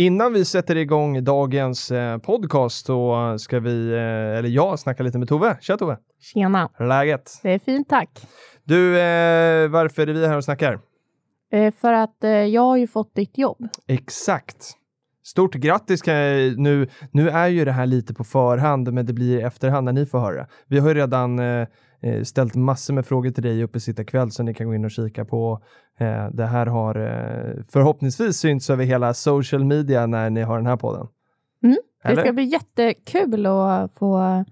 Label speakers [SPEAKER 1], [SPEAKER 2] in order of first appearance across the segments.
[SPEAKER 1] Innan vi sätter igång dagens eh, podcast så ska vi, eh, eller jag, snacka lite med Tove. Tja Tove!
[SPEAKER 2] Tjena!
[SPEAKER 1] Hur är läget?
[SPEAKER 2] Det är fint tack.
[SPEAKER 1] Du, eh, varför är vi här och snackar?
[SPEAKER 2] För att jag har ju fått ditt jobb.
[SPEAKER 1] Exakt. Stort grattis! Kan jag, nu, nu är ju det här lite på förhand, men det blir i efterhand när ni får höra. Vi har ju redan ställt massor med frågor till dig i Uppesittarkväll så ni kan gå in och kika på. Eh, det här har eh, förhoppningsvis synts över hela social media när ni har den här podden.
[SPEAKER 2] Mm, det ska bli jättekul att få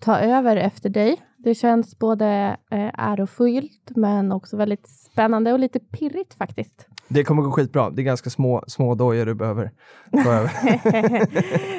[SPEAKER 2] ta över efter dig. Det känns både eh, ärofyllt men också väldigt spännande och lite pirrigt faktiskt.
[SPEAKER 1] Det kommer gå skitbra. Det är ganska små, små dojor du behöver över.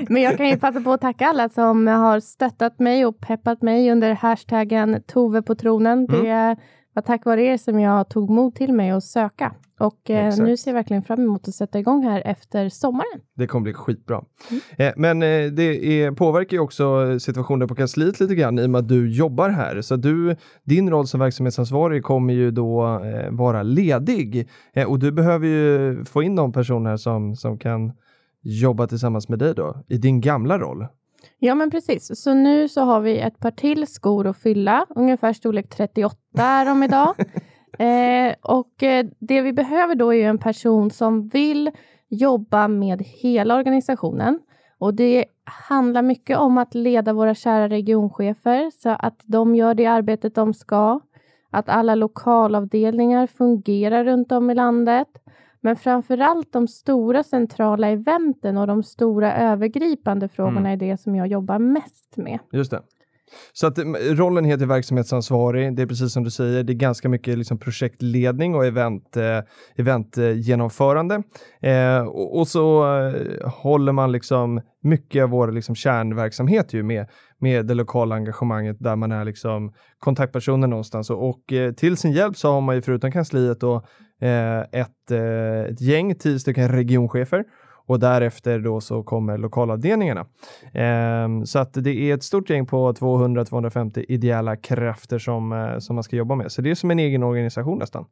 [SPEAKER 2] men jag kan ju passa på att tacka alla som har stöttat mig och peppat mig under hashtaggen Tove på tronen. Mm. Det var tack vare er som jag tog mod till mig att söka. Och eh, nu ser jag verkligen fram emot att sätta igång här efter sommaren.
[SPEAKER 1] Det kommer bli skitbra. Mm. Eh, men eh, det är, påverkar ju också situationen på kansliet lite grann i och med att du jobbar här. Så du, din roll som verksamhetsansvarig kommer ju då eh, vara ledig eh, och du behöver ju få in de personer som, som kan jobba tillsammans med dig då i din gamla roll.
[SPEAKER 2] Ja, men precis. Så nu så har vi ett par till skor att fylla, ungefär storlek 38 är de idag. eh, och eh, det vi behöver då är en person som vill jobba med hela organisationen. Och det handlar mycket om att leda våra kära regionchefer så att de gör det arbetet de ska. Att alla lokalavdelningar fungerar runt om i landet men framför allt de stora centrala eventen och de stora övergripande frågorna mm. är det som jag jobbar mest med.
[SPEAKER 1] Just det. Så att rollen heter verksamhetsansvarig. Det är precis som du säger, det är ganska mycket liksom projektledning och event, eh, eventgenomförande. Eh, och, och, så eh, håller man liksom mycket av vår liksom kärnverksamhet ju med, med det lokala engagemanget där man är liksom kontaktpersonen någonstans. Och, och eh, till sin hjälp så har man ju förutom kansliet då eh, ett, eh, ett gäng, tio stycken regionchefer och därefter då så kommer lokalavdelningarna. Eh, så att det är ett stort gäng på 200-250 ideella krafter som, eh, som man ska jobba med. Så det är som en egen organisation nästan.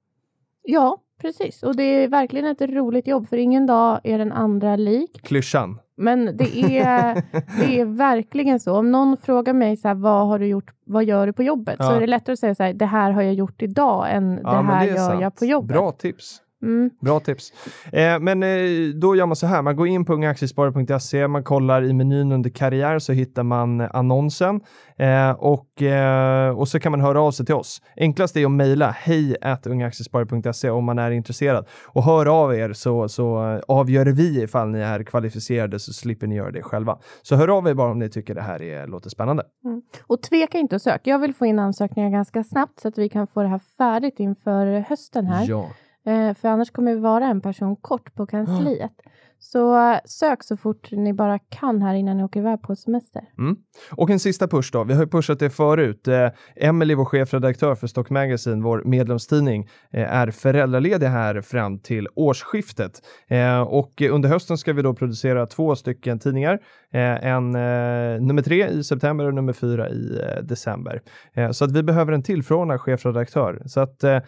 [SPEAKER 2] Ja, precis. Och det är verkligen ett roligt jobb, för ingen dag är den andra lik.
[SPEAKER 1] Klyschan.
[SPEAKER 2] Men det är, det är verkligen så. Om någon frågar mig så här, vad har du gjort, vad gör du på jobbet? Ja. Så är det lättare att säga så här, det här har jag gjort idag, än ja, det här det gör sant. jag på jobbet.
[SPEAKER 1] Bra tips. Mm. Bra tips. Eh, men eh, då gör man så här, man går in på ungaaktiesparare.se, man kollar i menyn under karriär så hittar man annonsen eh, och, eh, och så kan man höra av sig till oss. Enklast är att mejla hej ungaaktiesparare.se om man är intresserad och hör av er så, så avgör vi ifall ni är kvalificerade så slipper ni göra det själva. Så hör av er bara om ni tycker det här är, låter spännande.
[SPEAKER 2] Mm. Och tveka inte att söka. Jag vill få in ansökningar ganska snabbt så att vi kan få det här färdigt inför hösten här.
[SPEAKER 1] Ja.
[SPEAKER 2] Eh, för annars kommer vi vara en person kort på kansliet. Så eh, sök så fort ni bara kan här innan ni åker iväg på semester.
[SPEAKER 1] Mm. Och en sista push då. Vi har ju pushat det förut. Eh, Emily, vår chefredaktör för Stock Magazine, vår medlemstidning, eh, är föräldraledig här fram till årsskiftet. Eh, och under hösten ska vi då producera två stycken tidningar. Eh, en eh, nummer tre i september och nummer fyra i eh, december. Eh, så att vi behöver en tillförordnad chefredaktör. Så att eh,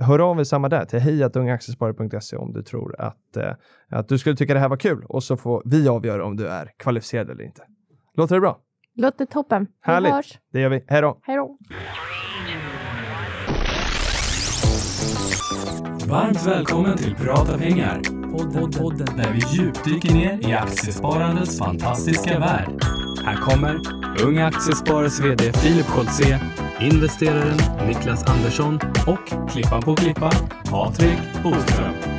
[SPEAKER 1] hör av er samma där till hejatungaktiesparare.se om du tror att, att du skulle tycka det här var kul och så får vi avgöra om du är kvalificerad eller inte. Låter det bra?
[SPEAKER 2] Låter toppen.
[SPEAKER 1] Härligt. Vi hörs. Det gör vi. Hej då.
[SPEAKER 2] Hej då.
[SPEAKER 3] Varmt välkommen till Prata pengar. Podden, podden där vi djupdyker ner i aktiesparandets fantastiska värld. Här kommer Unga Aktiesparares VD Filip Scholtze, investeraren Niklas Andersson och klippan på klippa Patrik Boström.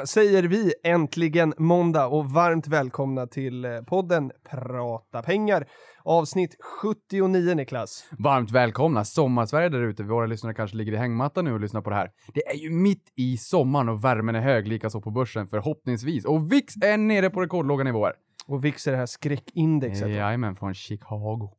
[SPEAKER 1] Då säger vi äntligen måndag och varmt välkomna till eh, podden Prata pengar. Avsnitt 79 Niklas.
[SPEAKER 4] Varmt välkomna Sommarsverige där ute. Våra lyssnare kanske ligger i hängmattan nu och lyssnar på det här. Det är ju mitt i sommaren och värmen är hög, likaså på börsen förhoppningsvis. Och VIX är nere på rekordlåga nivåer.
[SPEAKER 1] Och VIX är det här skräckindexet.
[SPEAKER 4] Jajamän, från Chicago.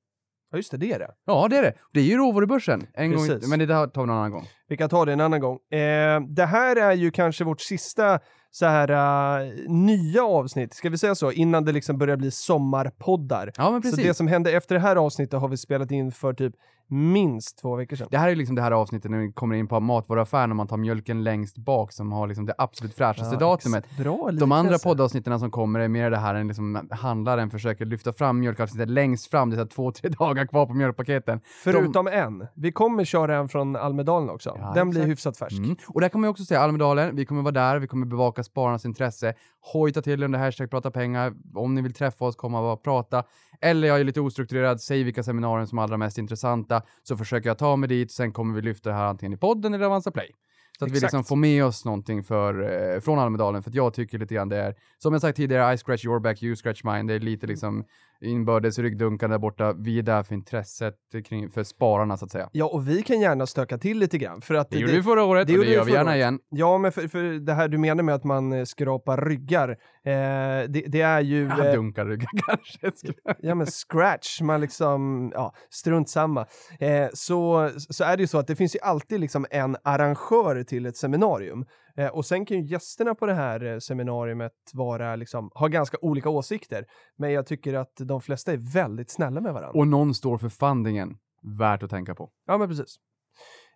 [SPEAKER 1] Ja, just det, det är det.
[SPEAKER 4] Ja, det är det. Det är ju råvarubörsen. En gång, men det tar vi en annan gång.
[SPEAKER 1] Vi kan ta det en annan gång. Eh, det här är ju kanske vårt sista så här uh, nya avsnitt, ska vi säga så, innan det liksom börjar bli sommarpoddar.
[SPEAKER 4] Ja, men
[SPEAKER 1] Så
[SPEAKER 4] precis.
[SPEAKER 1] det som hände efter det här avsnittet har vi spelat in för typ minst två veckor sedan.
[SPEAKER 4] Det här är liksom det här avsnittet när vi kommer in på matvaruaffären och man tar mjölken längst bak som har liksom det absolut fräschaste
[SPEAKER 1] Ja,
[SPEAKER 4] datumet.
[SPEAKER 1] Bra
[SPEAKER 4] De andra poddavsnitten som kommer är mer det här en liksom handlaren försöker lyfta fram mjölkavsnittet längst fram, det är två, tre dagar kvar på mjölkpaketen.
[SPEAKER 1] Förutom en. Vi kommer köra en från Almedalen också.
[SPEAKER 4] Ja,
[SPEAKER 1] Den blir
[SPEAKER 4] exakt.
[SPEAKER 1] hyfsat färsk.
[SPEAKER 4] Mm. Och där kan man ju också säga Almedalen, vi kommer vara där, vi kommer bevaka spararnas intresse. Hojta till under hashtag prata pengar. Om ni vill träffa oss, komma och prata. Eller jag är lite ostrukturerad, säg vilka seminarier som är allra mest intressanta, så försöker jag ta mig dit, sen kommer vi lyfta det här antingen i podden eller Avanza Play. Så att vi
[SPEAKER 1] Exakt.
[SPEAKER 4] liksom får med oss någonting för, eh, från Almedalen, för att jag tycker lite grann det är, som jag sagt tidigare, I scratch your back, you scratch mine. Det är lite liksom inbördes ryggdunkande där borta. Vi är där för intresset kring, för spararna så att säga.
[SPEAKER 1] Ja, och vi kan gärna stöka till lite grann. För att
[SPEAKER 4] Det gjorde vi förra året
[SPEAKER 1] det
[SPEAKER 4] och det
[SPEAKER 1] vi
[SPEAKER 4] gör vi gärna
[SPEAKER 1] året.
[SPEAKER 4] igen.
[SPEAKER 1] Ja, men för, för det här du menar med att man eh, skrapar ryggar, eh, det, det är ju...
[SPEAKER 4] Ja,
[SPEAKER 1] eh,
[SPEAKER 4] dunkar ryggar kanske.
[SPEAKER 1] Ja men scratch, man liksom, ja, strunt samma. Eh, så, så är det ju så att det finns ju alltid liksom en arrangör till ett seminarium. Eh, och sen kan ju gästerna på det här eh, seminariumet vara liksom, ha ganska olika åsikter. Men jag tycker att de flesta är väldigt snälla med varandra.
[SPEAKER 4] Och någon står för fundingen. Värt att tänka på.
[SPEAKER 1] Ja men precis.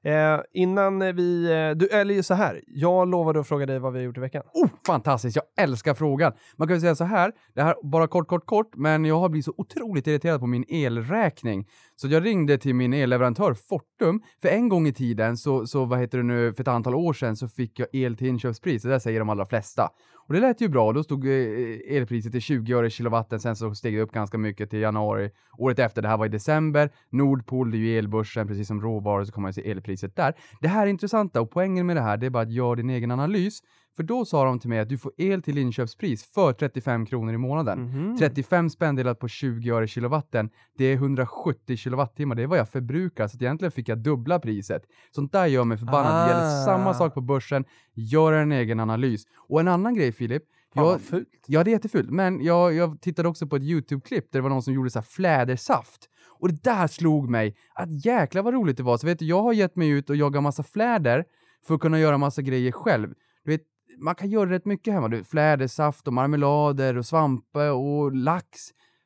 [SPEAKER 1] Eh, innan vi, eh, du, eller så här, jag lovade att fråga dig vad vi har gjort i veckan.
[SPEAKER 4] Oh, fantastiskt! Jag älskar frågan. Man kan väl säga så här, det här bara kort, kort, kort, men jag har blivit så otroligt irriterad på min elräkning. Så jag ringde till min elleverantör Fortum, för en gång i tiden, så, så vad heter det nu, för ett antal år sedan så fick jag el till inköpspris, det där säger de allra flesta. Och det lät ju bra, då stod eh, elpriset till 20 öre kilowatten, sen så steg det upp ganska mycket till januari. Året efter, det här var i december, Nordpol, det är ju elbörsen, precis som råvaror så kommer man se elpriset där. Det här är intressanta och poängen med det här, det är bara att göra din egen analys. För då sa de till mig att du får el till inköpspris för 35 kronor i månaden.
[SPEAKER 1] Mhm.
[SPEAKER 4] 35 spänn delat på 20 öre kilowatten, det är 170 kilowattimmar. Det är vad jag förbrukar, så egentligen fick jag dubbla priset. Sånt där gör mig förbannad. Det gäller
[SPEAKER 1] Ah.
[SPEAKER 4] samma sak på börsen. Gör en egen analys. Och en annan grej, Filip.
[SPEAKER 1] Fan,
[SPEAKER 4] jag,
[SPEAKER 1] fult.
[SPEAKER 4] Ja, det är jättefult. Men jag, jag tittade också på ett YouTube-klipp där det var någon som gjorde så här flädersaft. Och det där slog mig att jäklar vad roligt det var. Så vet du, jag har gett mig ut och jagat massa fläder för att kunna göra massa grejer själv. Du vet, man kan göra rätt mycket hemma. Du, flädersaft och marmelader och svampe och lax.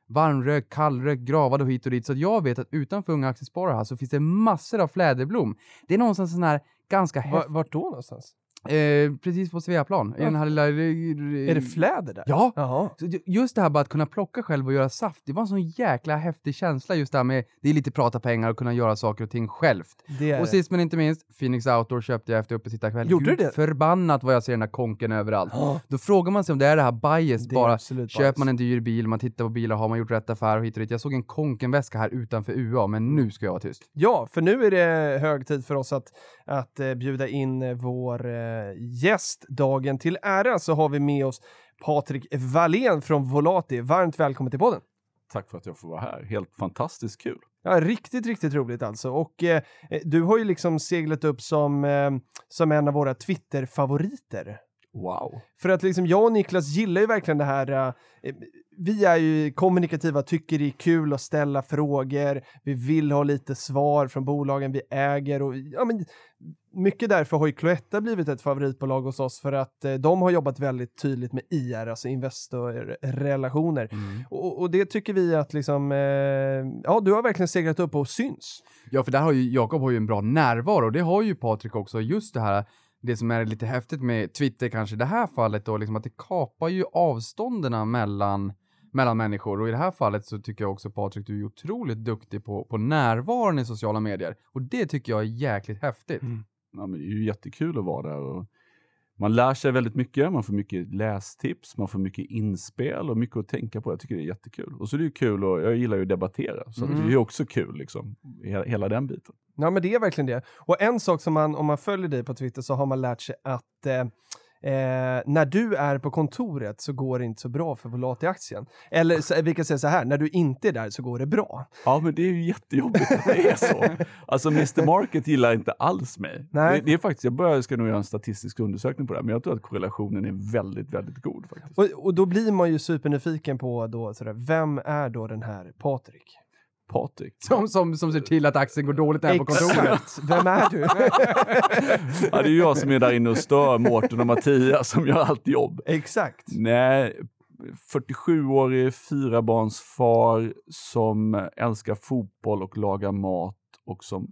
[SPEAKER 4] Varmrökt, kallrökt, gravad och hit och dit. Så jag vet att utanför Unga Aktiesparare här så finns det massor av fläderblom. Det är någonstans sån här ganska
[SPEAKER 1] Va,
[SPEAKER 4] häftigt.
[SPEAKER 1] vart då någonstans?
[SPEAKER 4] Eh, precis på Sveaplan. I den här lilla...
[SPEAKER 1] Är det fläder där?
[SPEAKER 4] Ja!
[SPEAKER 1] Jaha.
[SPEAKER 4] Just det här bara att kunna plocka själv och göra saft, det var en sån jäkla häftig känsla just det här med, det är lite prata pengar och kunna göra saker och ting självt. Och sist men inte minst, Phoenix Outdoor köpte jag efter uppesittarkväll.
[SPEAKER 1] Gjorde
[SPEAKER 4] Gud
[SPEAKER 1] du det?
[SPEAKER 4] Förbannat vad jag ser den här konken överallt.
[SPEAKER 1] Ja.
[SPEAKER 4] Då frågar man sig om det är det här bias,
[SPEAKER 1] Det
[SPEAKER 4] bara köper
[SPEAKER 1] bias.
[SPEAKER 4] man en dyr bil, man tittar på bilar, har man gjort rätt affär och hit och dit. Jag såg en konkenväska här utanför UA, men nu ska jag vara tyst.
[SPEAKER 1] Ja, för nu är det hög tid för oss att, att eh, bjuda in eh, vår eh, gäst. Dagen till ära så har vi med oss Patrik Wallén från Volati. Varmt välkommen till podden.
[SPEAKER 5] Tack för att jag får vara här. Helt fantastiskt kul.
[SPEAKER 1] Ja, riktigt, riktigt roligt alltså. Och eh, eh, du har ju liksom seglat upp som, eh, som en av våra Twitter-favoriter.
[SPEAKER 5] Wow.
[SPEAKER 1] För att liksom jag och Niklas gillar ju verkligen det här. eh, vi är ju kommunikativa, tycker det är kul att ställa frågor. Vi vill ha lite svar från bolagen vi äger och ja, men mycket därför har ju Cloetta blivit ett favoritbolag hos oss för att eh, de har jobbat väldigt tydligt med IR, alltså investorrelationer. Och, och det tycker vi att liksom, eh, ja, du har verkligen seglat upp och syns.
[SPEAKER 4] Ja, för där har ju Jakob har ju en bra närvaro och det har ju Patrik också. Just det här, det som är lite häftigt med Twitter kanske i det här fallet då, liksom att det kapar ju avstånden mellan mellan människor och i det här fallet så tycker jag också Patrik, du är otroligt duktig på, på närvaron i sociala medier och det tycker jag är jäkligt häftigt.
[SPEAKER 5] Ja, men det är ju jättekul att vara där. Och man lär sig väldigt mycket, man får mycket lästips, man får mycket inspel och mycket att tänka på. Jag tycker det är jättekul. Och så är det ju kul och jag gillar ju att debattera, så
[SPEAKER 1] Mm.
[SPEAKER 5] det är ju också kul liksom. Hela, hela den biten.
[SPEAKER 1] Ja, men det är verkligen det. Och en sak som man, om man följer dig på Twitter så har man lärt sig att eh, Eh, när du är på kontoret så går det inte så bra för Volati-aktien. Eller så, vi kan säga så här, när du inte är där så går det bra.
[SPEAKER 5] Ja, men det är ju jättejobbigt att det är så. Alltså Mr Market gillar inte alls mig.
[SPEAKER 1] Nej.
[SPEAKER 5] Det, det är faktiskt, jag börjar, ska nog göra en statistisk undersökning på det här, men jag tror att korrelationen är väldigt, väldigt god faktiskt.
[SPEAKER 1] Och, och då blir man ju supernyfiken på då, sådär, vem är då den här Patrik?
[SPEAKER 5] Patrik.
[SPEAKER 4] Som, som, som ser till att Axel går dåligt där på kontoret.
[SPEAKER 1] Vem är du?
[SPEAKER 5] Ja, det är ju jag som är där inne och stör Mårten och Mattias som gör allt jobb.
[SPEAKER 1] Exakt.
[SPEAKER 5] Nej, 47-årig fyrabarnsfar som älskar fotboll och lagar mat och som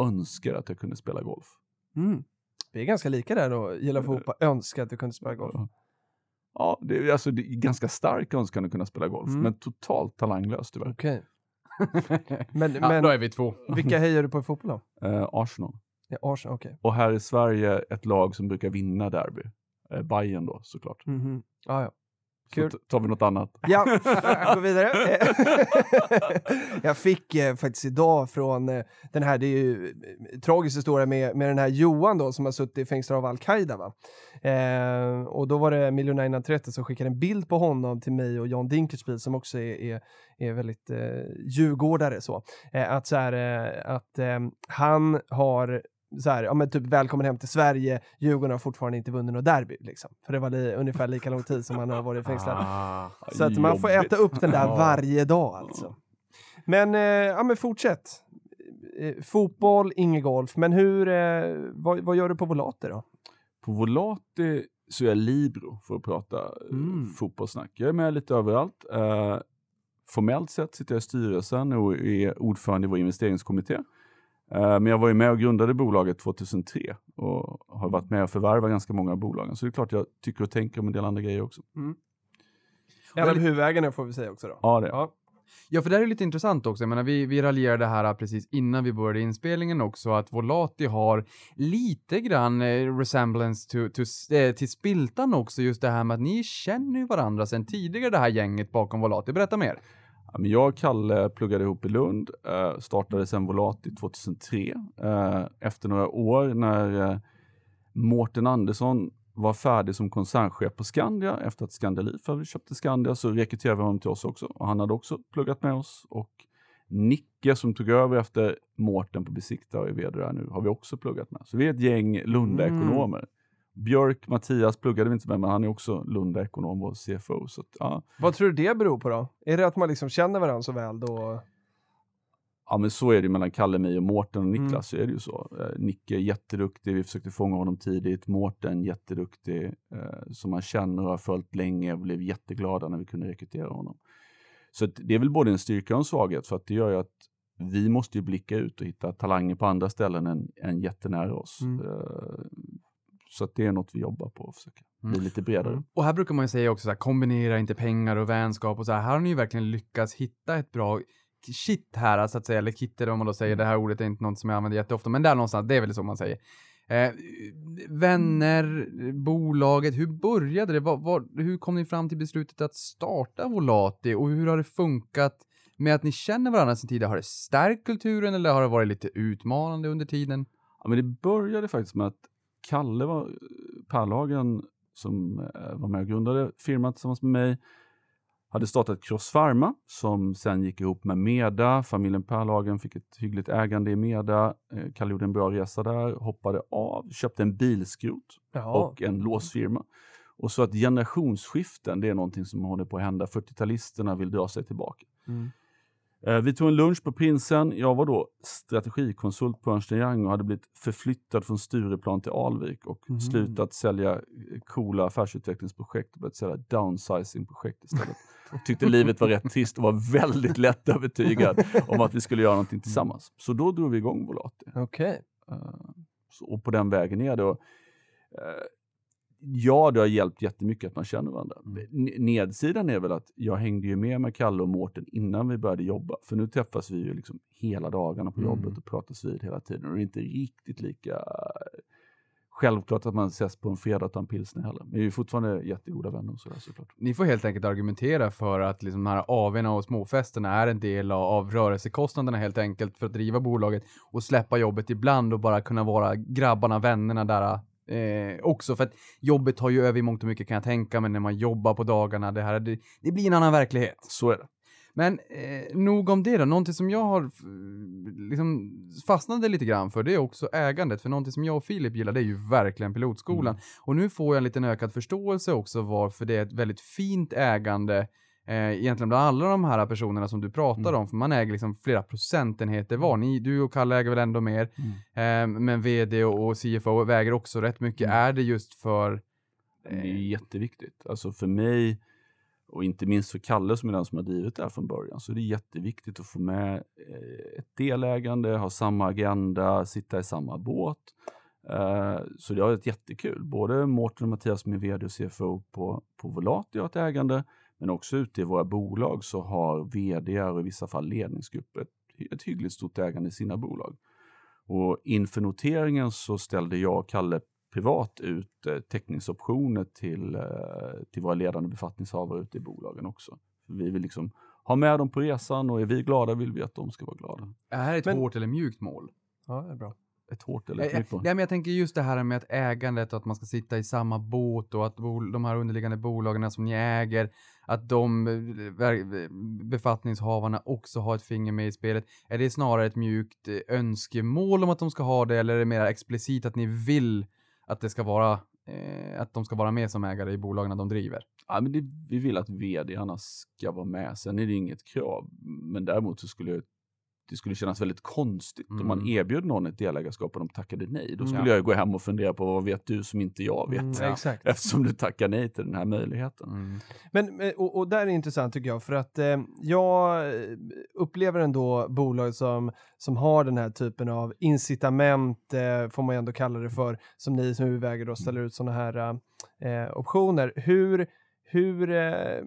[SPEAKER 5] önskar att jag kunde spela golf.
[SPEAKER 1] Mm. Vi är ganska lika där då, gillar fotboll, önskar att vi kunde spela golf.
[SPEAKER 5] Ja, det är, alltså, det är ganska stark önskan att kunna spela golf,
[SPEAKER 1] Mm.
[SPEAKER 5] men totalt talanglös tyvärr.
[SPEAKER 1] Okej. Men,
[SPEAKER 4] Ja,
[SPEAKER 1] men
[SPEAKER 4] då är vi två.
[SPEAKER 1] vilka hejar du på i fotboll då?
[SPEAKER 5] Eh, Arsenal.
[SPEAKER 1] Ja, Arsenal, okej.
[SPEAKER 5] Och här i Sverige ett lag som brukar vinna derby. Eh, Bayern då såklart.
[SPEAKER 1] Mhm. Ja, ja.
[SPEAKER 5] Så
[SPEAKER 1] Kul.
[SPEAKER 5] t- tar vi något annat.
[SPEAKER 1] Ja, gå vidare. jag fick eh, faktiskt idag från eh, den här, det är ju eh, tragisk historia med, med den här Johan då som har suttit fängslad av Al-Qaida va. Eh, och då var det Miljonär innan 30 som skickade en bild på honom till mig och John Dinkelspiel som också är, är, är väldigt eh, djurgårdare så. Eh, att så här, eh, att han har så här, ja men typ välkommen hem till Sverige, Djurgården har fortfarande inte vunnit något derby liksom. För det var li, ungefär lika lång tid som han har varit fängslad.
[SPEAKER 4] Ah.
[SPEAKER 1] Så att man får äta upp den där varje dag alltså. Men, eh, ja men fortsätt. Eh, fotboll, ingen golf. Men hur, eh, vad, vad gör du på Volate då?
[SPEAKER 5] På Volati så är jag libero för att prata eh,
[SPEAKER 1] Mm.
[SPEAKER 5] fotbollssnack. Jag är med lite överallt. Eh, formellt sett sitter jag i styrelsen och är ordförande i vår investeringskommitté. Eh, men jag var ju med och grundade bolaget 2003 och har varit med och förvärvat ganska många av bolagen. Så det är klart jag tycker och tänker om en del andra grejer också.
[SPEAKER 1] En av huvudägarna får vi säga också då.
[SPEAKER 5] Ja, det.
[SPEAKER 1] Ja.
[SPEAKER 4] Ja, för det här är lite intressant också. Jag menar, vi, vi raljerade här precis innan vi började inspelningen också, att Volati har lite grann eh, resemblance to, to, eh, till Spiltan också, just det här med att ni känner ju varandra sedan tidigare, det här gänget bakom Volati. Berätta mer.
[SPEAKER 5] Men jag och Kalle pluggade ihop i Lund, eh, startade sen Volati 2003. Eh, efter några år när eh, Mårten Andersson var färdig som koncernchef på Skandia efter att Scandalif hade köpte Skandia så rekryterade vi honom till oss också. Och han hade också pluggat med oss. Och Nicke som tog över efter Mårten på Besikta och är vd där nu har vi också pluggat med. Så vi är ett gäng Lunda-ekonomer. Mm. Björk Mattias pluggade vi inte med men han är också Lunda-ekonom och CFO. Så att, ja.
[SPEAKER 1] Vad tror du det beror på då? Är det att man liksom känner varandra så väl då?
[SPEAKER 5] Ja men så är det ju mellan Kalle, mig och Mårten och Niklas. Så är det ju så. Eh, Nicke är jätteduktig, vi försökte fånga honom tidigt. Mårten jätteduktig, eh, som man känner och har följt länge och blev jätteglada när vi kunde rekrytera honom. Så det är väl både en styrka och en svaghet för att det gör ju att vi måste ju blicka ut och hitta talanger på andra ställen än, än jättenära oss.
[SPEAKER 1] Mm.
[SPEAKER 5] Eh, så det är något vi jobbar på att försöka bli
[SPEAKER 4] Mm.
[SPEAKER 5] lite bredare.
[SPEAKER 1] Mm.
[SPEAKER 4] Och här brukar man ju säga också så här, kombinera inte pengar och vänskap och så här. Här har ni ju verkligen lyckats hitta ett bra shit här, så att säga, eller kitter om man då säger, det här ordet är inte något som jag använder jätteofta, men där någonstans, det är väl så man säger. Eh, vänner, bolaget, hur började det? Vad, vad, hur kom ni fram till beslutet att starta Volati och hur har det funkat med att ni känner varandra sedan tidigare? Har det stärkt kulturen eller har det varit lite utmanande under tiden?
[SPEAKER 5] Ja, men det började faktiskt med att Kalle var, Perlagen, som eh, var med och grundade firman tillsammans med mig, hade startat Cross Pharma som sen gick ihop med Meda. Familjen Perlagen fick ett hyggligt ägande i Meda. Eh, Kalle gjorde en bra resa där, hoppade av, köpte en bilskrot
[SPEAKER 1] Jaha.
[SPEAKER 5] och en låsfirma. Och så att generationsskiften, det är någonting som håller på att hända. 40-talisterna vill dra sig tillbaka.
[SPEAKER 1] Mm.
[SPEAKER 5] Eh, Vi tog en lunch på Prinsen. Jag var då strategikonsult på Ernst Young och hade blivit förflyttad från Stureplan till Alvik och
[SPEAKER 1] Mhm.
[SPEAKER 5] slutat sälja eh, coola affärsutvecklingsprojekt och börjat sälja downsizing-projekt istället. Och tyckte livet var rätt trist och var väldigt lättövertygad om att vi skulle göra någonting tillsammans. Så då drog vi igång Volati.
[SPEAKER 1] Okej.
[SPEAKER 5] Eh, Och på den vägen är det. Och, Ja, det har hjälpt jättemycket att man känner varandra. N- Nedsidan är väl att jag hängde ju med med Kalle och Mårten innan vi började jobba. För nu träffas vi ju liksom hela dagarna på
[SPEAKER 4] Mm.
[SPEAKER 5] jobbet och pratas vid hela tiden. Och det är inte riktigt lika eh, självklart att man ses på en fredag och tar en pilsner heller. Men vi är fortfarande jättegoda vänner och sådär såklart.
[SPEAKER 4] Ni får helt enkelt argumentera för att liksom de här AWn och småfesterna är en del av, av rörelsekostnaderna helt enkelt för att driva bolaget och släppa jobbet ibland och bara kunna vara grabbarna, vännerna där eh, också. För att jobbet tar ju över i mångt och mycket kan jag tänka mig när man jobbar på dagarna. Det, här, det, det blir en annan verklighet.
[SPEAKER 5] Så är det.
[SPEAKER 4] Men eh, nog om det då. Någonting som jag har liksom fastnade lite grann för det är också ägandet. För någonting som jag och Filip gillar det är ju verkligen pilotskolan. Och nu får jag en liten ökad förståelse också varför det är ett väldigt fint ägande eh, egentligen bland alla de här personerna som du pratar
[SPEAKER 5] Mm.
[SPEAKER 4] om, för man äger liksom flera procentenheter var. Ni, du och Kalle äger väl ändå mer,
[SPEAKER 5] Mm.
[SPEAKER 4] eh, men vd och, och CFO väger också rätt mycket.
[SPEAKER 5] Mm.
[SPEAKER 4] Är det just för...
[SPEAKER 5] Det är jätteviktigt. Alltså för mig och inte minst för Kalle som är den som har drivit det här från början så är det jätteviktigt att få med eh, ett delägande, ha samma agenda, sitta i samma båt. Eh, Så det har varit jättekul. Både Mårten och Mattias som är vd och CFO på, på Volati har ett ägande men också ute i våra bolag så har vd och i vissa fall ledningsgrupper ett, ett hyggligt stort ägande i sina bolag. Och inför noteringen så ställde jag och Kalle privat ut eh, teckningsoptioner till, eh, till våra ledande befattningshavare ute i bolagen också. För vi vill liksom ha med dem på resan och är vi glada vill vi att de ska vara glada.
[SPEAKER 4] Är det här ett
[SPEAKER 1] Men-
[SPEAKER 4] hårt eller mjukt mål?
[SPEAKER 1] Ja, det är bra.
[SPEAKER 5] Ett hårt eller ett mjukt.
[SPEAKER 4] Nej, men jag tänker just det här med att ägandet och att man ska sitta i samma båt och att de här underliggande bolagen som ni äger, att de eh, befattningshavarna också har ett finger med i spelet. Är det snarare ett mjukt eh, önskemål om att de ska ha det eller är det mer explicit att ni vill att det ska vara eh, att de ska vara med som ägare i bolagen de driver?
[SPEAKER 5] Ja, men det, vi vill att vdarna ska vara med. Sen är det inget krav. Men däremot så skulle det skulle kännas väldigt konstigt om man
[SPEAKER 4] Mm.
[SPEAKER 5] erbjöd någon ett delägarskap och de tackade nej. Då skulle
[SPEAKER 4] Ja.
[SPEAKER 5] jag gå hem och fundera på vad vet du som inte jag vet?
[SPEAKER 1] Mm,
[SPEAKER 4] Ja.
[SPEAKER 5] Eftersom du tackar nej till den här möjligheten.
[SPEAKER 4] Mm.
[SPEAKER 1] Men, eh, och, och där är det intressant tycker jag, för att eh, jag eh, upplever ändå bolag som, som har den här typen av incitament, eh, får man ändå kalla det för, som ni som huvudägare då ställer ut sådana här eh, optioner. Hur, hur eh,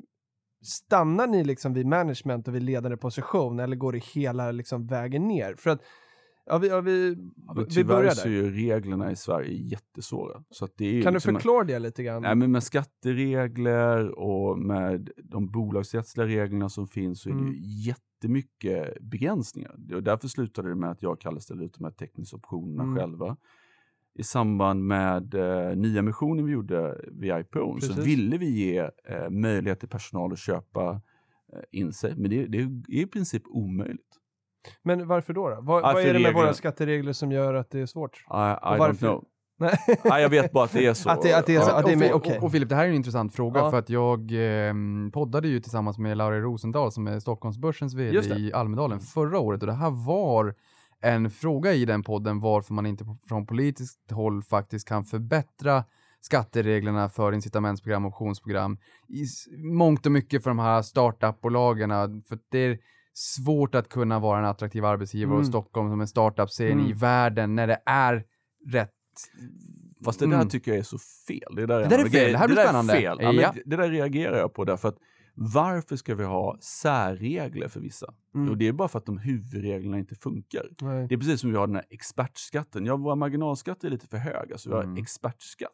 [SPEAKER 1] stannar ni liksom vid management och vid ledande position eller går det hela liksom vägen ner? För att, ja, vi, ja, vi,
[SPEAKER 5] Ja, men
[SPEAKER 1] vi
[SPEAKER 5] tyvärr
[SPEAKER 1] börjar
[SPEAKER 5] så är
[SPEAKER 1] där.
[SPEAKER 5] ju reglerna i Sverige jättesvåra. Så att det är
[SPEAKER 1] Kan du
[SPEAKER 5] liksom-
[SPEAKER 1] förklara det lite grann?
[SPEAKER 5] Nej, men med skatteregler och med de bolagsrättsliga reglerna som finns så är det
[SPEAKER 1] Mm.
[SPEAKER 5] ju jättemycket begränsningar. Det- Och därför slutade det med att jag och Kalle ställde ut de här teckningsoptionerna
[SPEAKER 1] Mm.
[SPEAKER 5] själva. I samband med eh, nyemissionen vi gjorde via IPO så ville vi ge eh, möjlighet till personal att köpa eh, in sig. Men det, det är i princip omöjligt.
[SPEAKER 1] Men varför då? då? Vad, vad är det med
[SPEAKER 5] reglerna.
[SPEAKER 1] våra skatteregler som gör att det är svårt?
[SPEAKER 5] I, I don't
[SPEAKER 1] varför?
[SPEAKER 5] know.
[SPEAKER 1] Nej.
[SPEAKER 5] Nej, jag vet bara att det är så.
[SPEAKER 1] Att det- att det är så-
[SPEAKER 5] Ja.
[SPEAKER 1] det är
[SPEAKER 4] och,
[SPEAKER 1] med-
[SPEAKER 4] och, och Filip, det här är en intressant fråga
[SPEAKER 1] Ja.
[SPEAKER 4] för att jag eh, poddade ju tillsammans med Laura Rosendahl som är Stockholmsbörsens vd i Almedalen förra året och det här var en fråga i den podden varför man inte från politiskt håll faktiskt kan förbättra skattereglerna för incitamentsprogram och optionsprogram i mångt och mycket för de här startupbolagen. För det är svårt att kunna vara en attraktiv arbetsgivare
[SPEAKER 1] Mm.
[SPEAKER 4] och Stockholm som en startup-scen
[SPEAKER 1] Mm.
[SPEAKER 4] i världen när det är rätt
[SPEAKER 5] Fast det där
[SPEAKER 4] Mm.
[SPEAKER 5] tycker jag är så fel. Det där är,
[SPEAKER 4] Det där är fel. Det här blir
[SPEAKER 5] är
[SPEAKER 4] spännande.
[SPEAKER 5] Fel. Ja. men det där reagerar jag på därför att varför ska vi ha särregler för vissa?
[SPEAKER 1] Mm.
[SPEAKER 5] Och det är bara för att de huvudreglerna inte funkar.
[SPEAKER 1] Nej.
[SPEAKER 5] Det är precis som vi har den här expertskatten. Ja, våra marginalskatter är lite för höga, så vi har
[SPEAKER 4] Mm.
[SPEAKER 5] expertskatt.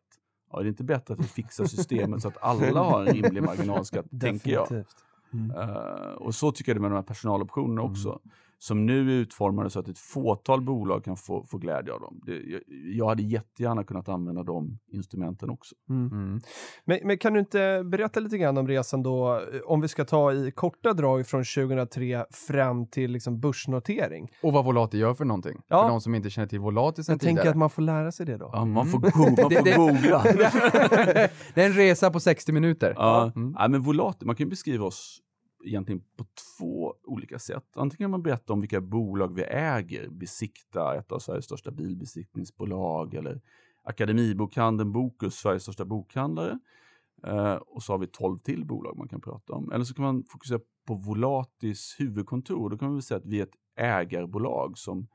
[SPEAKER 5] Ja, det är inte bättre att vi fixar systemet så att alla har en rimlig marginalskatt, tänker jag.
[SPEAKER 1] Mm.
[SPEAKER 5] Eh, och så tycker jag det med de här personaloptionerna
[SPEAKER 4] Mm.
[SPEAKER 5] Som nu är utformade så att ett fåtal bolag kan få, få glädje av dem. Det, jag, jag hade jättegärna kunnat använda de instrumenten också.
[SPEAKER 1] Mm.
[SPEAKER 4] Mm.
[SPEAKER 1] Men, men kan du inte berätta lite grann om resan då, eh, om vi ska ta i korta drag från 2003 fram till liksom börsnotering?
[SPEAKER 4] Och vad Volati gör för någonting.
[SPEAKER 1] Ja.
[SPEAKER 4] För de som inte känner till Volati sen
[SPEAKER 1] Jag tänker
[SPEAKER 4] tidigare.
[SPEAKER 1] att man får lära sig det då.
[SPEAKER 5] Ja, man får,
[SPEAKER 4] Mm.
[SPEAKER 5] go- man
[SPEAKER 4] Det-
[SPEAKER 5] får
[SPEAKER 4] det-
[SPEAKER 5] googla.
[SPEAKER 4] det är en resa på 60 minuter.
[SPEAKER 5] Ja,
[SPEAKER 4] Mm.
[SPEAKER 5] ja, men Volati, man kan ju beskriva oss egentligen på två olika sätt. Antingen kan man berätta om vilka bolag vi äger, Besikta, ett av Sveriges största bilbesiktningsbolag, eller Akademibokhandeln Bokus, Sveriges största bokhandlare. Eh, och så har vi 12 till bolag man kan prata om. Eller så kan man fokusera på Volatis huvudkontor. Då kan man väl säga att vi är ett ägarbolag som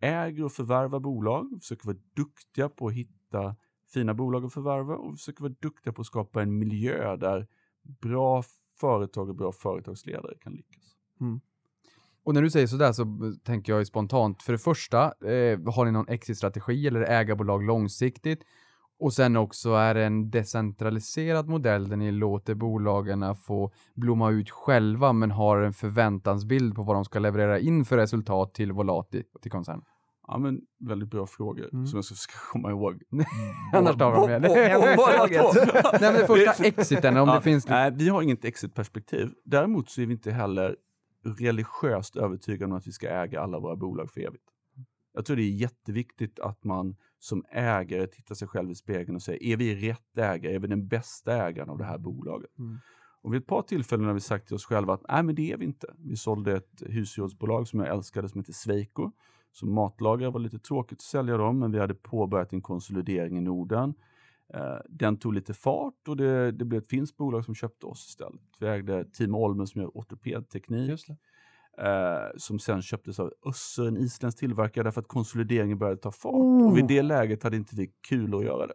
[SPEAKER 5] äger och förvärvar bolag, försöker vara duktiga på att hitta fina bolag att förvärva och försöker vara duktiga på att skapa en miljö där bra företag och bra företagsledare kan lyckas. Mm.
[SPEAKER 4] Och när du säger sådär så tänker jag ju spontant, för det första, eh, har ni någon exit-strategi eller ägarbolag långsiktigt? Och sen också är det en decentraliserad modell där ni låter bolagen få blomma ut själva men har en förväntansbild på vad de ska leverera in för resultat till Volati till koncernen.
[SPEAKER 5] Ja, men väldigt bra frågor
[SPEAKER 1] Mm.
[SPEAKER 5] som jag ska komma ihåg.
[SPEAKER 4] Annars tar de med. Nej men första exiten, om
[SPEAKER 5] Ja,
[SPEAKER 4] det finns...
[SPEAKER 5] Nej, vi har inget exit-perspektiv. Däremot så är vi inte heller religiöst övertygade om att vi ska äga alla våra bolag för evigt. Jag tror det är jätteviktigt att man som ägare tittar sig själv i spegeln och säger, är vi rätt ägare? Är vi den bästa ägaren av det här bolaget?
[SPEAKER 1] Mm.
[SPEAKER 5] Och vid ett par tillfällen har vi sagt till oss själva att nej, men det är vi inte. Vi sålde ett husgerådsbolag som jag älskade som heter Sweco. Som matlagare var lite tråkigt att sälja dem, men vi hade påbörjat en konsolidering i Norden. Eh, den tog lite fart och det, det blev ett finskt bolag som köpte oss istället. Vi ägde Team Olmen som gör ortopedteknik. Eh, som sen köptes av Össer, en isländsk tillverkare, därför att konsolideringen började ta fart.
[SPEAKER 1] Oh.
[SPEAKER 5] Och vid det läget hade inte vi kul att göra det.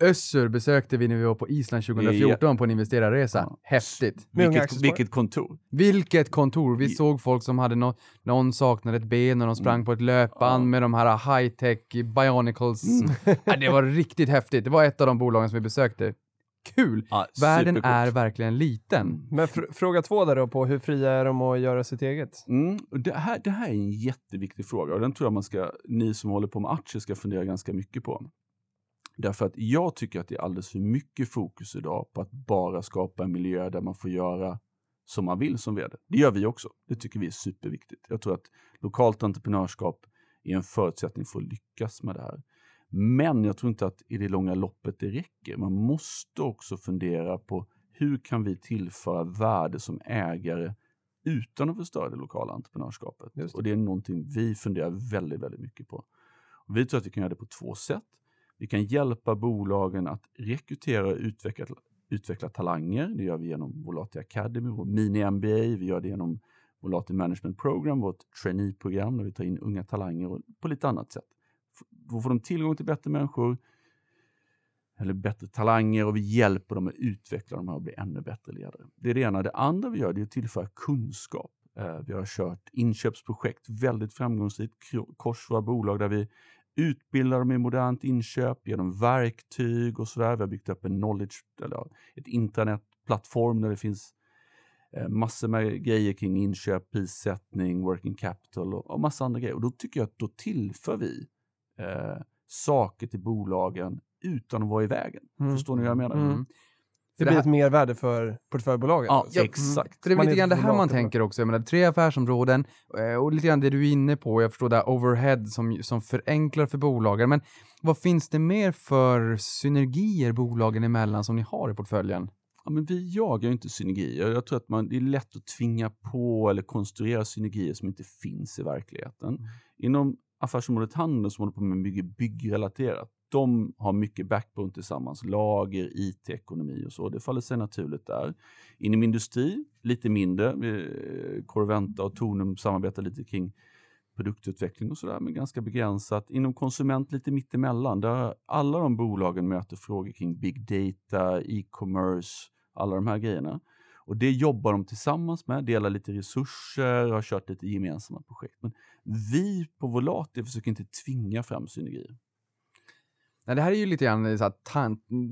[SPEAKER 4] Össur besökte vi när vi var på Island 2014 på en investerarresa.
[SPEAKER 5] Ja.
[SPEAKER 4] Häftigt.
[SPEAKER 5] Vilket, vilket kontor.
[SPEAKER 4] Vilket kontor! Vi
[SPEAKER 5] I-
[SPEAKER 4] såg folk som hade nå någon saknade ett ben och de sprang
[SPEAKER 5] Mm.
[SPEAKER 4] på ett löpband
[SPEAKER 5] Ja.
[SPEAKER 4] med de här high-tech bionicles.
[SPEAKER 5] Mm.
[SPEAKER 4] Ja, det var riktigt häftigt. Det var ett av de bolagen som vi besökte. Kul!
[SPEAKER 5] Ja,
[SPEAKER 4] Världen är verkligen liten.
[SPEAKER 1] Men fr- fråga två där då på hur fria är de att göra sitt eget?
[SPEAKER 5] Mm, det, här, det här är en jätteviktig fråga och den tror jag man ska, ni som håller på med aktier ska fundera ganska mycket på. Därför att jag tycker att det är alldeles för mycket fokus idag på att bara skapa en miljö där man får göra som man vill som vd. Det gör vi också. Det tycker vi är superviktigt. Jag tror att lokalt entreprenörskap är en förutsättning för att lyckas med det här. Men jag tror inte att i det långa loppet det räcker. Man måste också fundera på hur kan vi tillföra värde som ägare utan att förstöra det lokala entreprenörskapet.
[SPEAKER 1] Det.
[SPEAKER 5] Och det är någonting vi funderar väldigt, väldigt mycket på. Och vi tror att vi kan göra det på två sätt. Vi kan hjälpa bolagen att rekrytera och utveckla, utveckla talanger. Det gör vi genom Volati Academy, vår mini-MBA. Vi gör det genom Volati Management Program, vårt trainee-program där vi tar in unga talanger och på lite annat sätt. Då får de tillgång till bättre människor, eller bättre talanger och vi hjälper dem att utveckla de här och bli ännu bättre ledare. Det är det ena. Det andra vi gör det är att tillföra kunskap. Eh, vi har kört inköpsprojekt väldigt framgångsrikt, kors våra bolag där vi utbildar dem i modernt inköp genom verktyg och sådär. Vi har byggt upp en knowledge, eller ett intranetplattform där det finns eh, massor med grejer kring inköp, prissättning, working capital och, och massa andra grejer. Och då tycker jag att då tillför vi eh, saker till bolagen utan att vara i vägen.
[SPEAKER 1] Mm.
[SPEAKER 5] Förstår ni vad jag menar?
[SPEAKER 1] Mm. Det
[SPEAKER 4] För det
[SPEAKER 1] blir
[SPEAKER 4] här-
[SPEAKER 1] ett mervärde för portföljbolaget.
[SPEAKER 5] Ja,
[SPEAKER 1] alltså.
[SPEAKER 5] exakt.
[SPEAKER 4] För det är
[SPEAKER 1] Man
[SPEAKER 4] lite grann det här man tänker också. Jag menar, tre affärsområden eh, och lite grann det du är inne på. Jag förstår det här overhead som, som förenklar för bolagen. Men vad finns det mer för synergier bolagen emellan som ni har i portföljen?
[SPEAKER 5] Ja, men vi jagar ju inte synergier. Jag tror att man, det är lätt att tvinga på eller konstruera synergier som inte finns i verkligheten. Inom affärsområdet handel som håller på med mycket byggrelaterat, de har mycket backbone tillsammans. Lager, IT-ekonomi och så. Det faller sig naturligt där. Inom industri, lite mindre. Eh, Corventa och Tornum samarbetar lite kring produktutveckling och sådär, men ganska begränsat. Inom konsument lite mittemellan, där alla de bolagen möter frågor kring big data, e-commerce, alla de här grejerna. Och det jobbar de tillsammans med, delar lite resurser, har kört lite gemensamma projekt. Men vi på Volati försöker inte tvinga fram synergier.
[SPEAKER 4] Nej, det här är ju lite grann så här,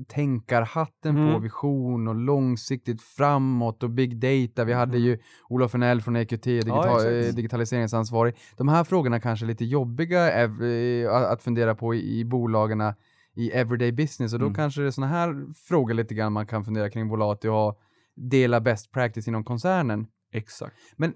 [SPEAKER 4] tänkarhatten på
[SPEAKER 1] Mm.
[SPEAKER 4] vision och långsiktigt framåt och big data. Vi hade ju Olof Enell från EQT, digital,
[SPEAKER 1] exakt.
[SPEAKER 4] eh, digitaliseringsansvarig. De här frågorna kanske är lite jobbiga eh, att fundera på i, i bolagen i everyday business och då
[SPEAKER 5] Mm.
[SPEAKER 4] kanske det är sådana här frågor lite grann man kan fundera kring Volati och dela best practice inom koncernen.
[SPEAKER 5] Exakt.
[SPEAKER 4] Eh,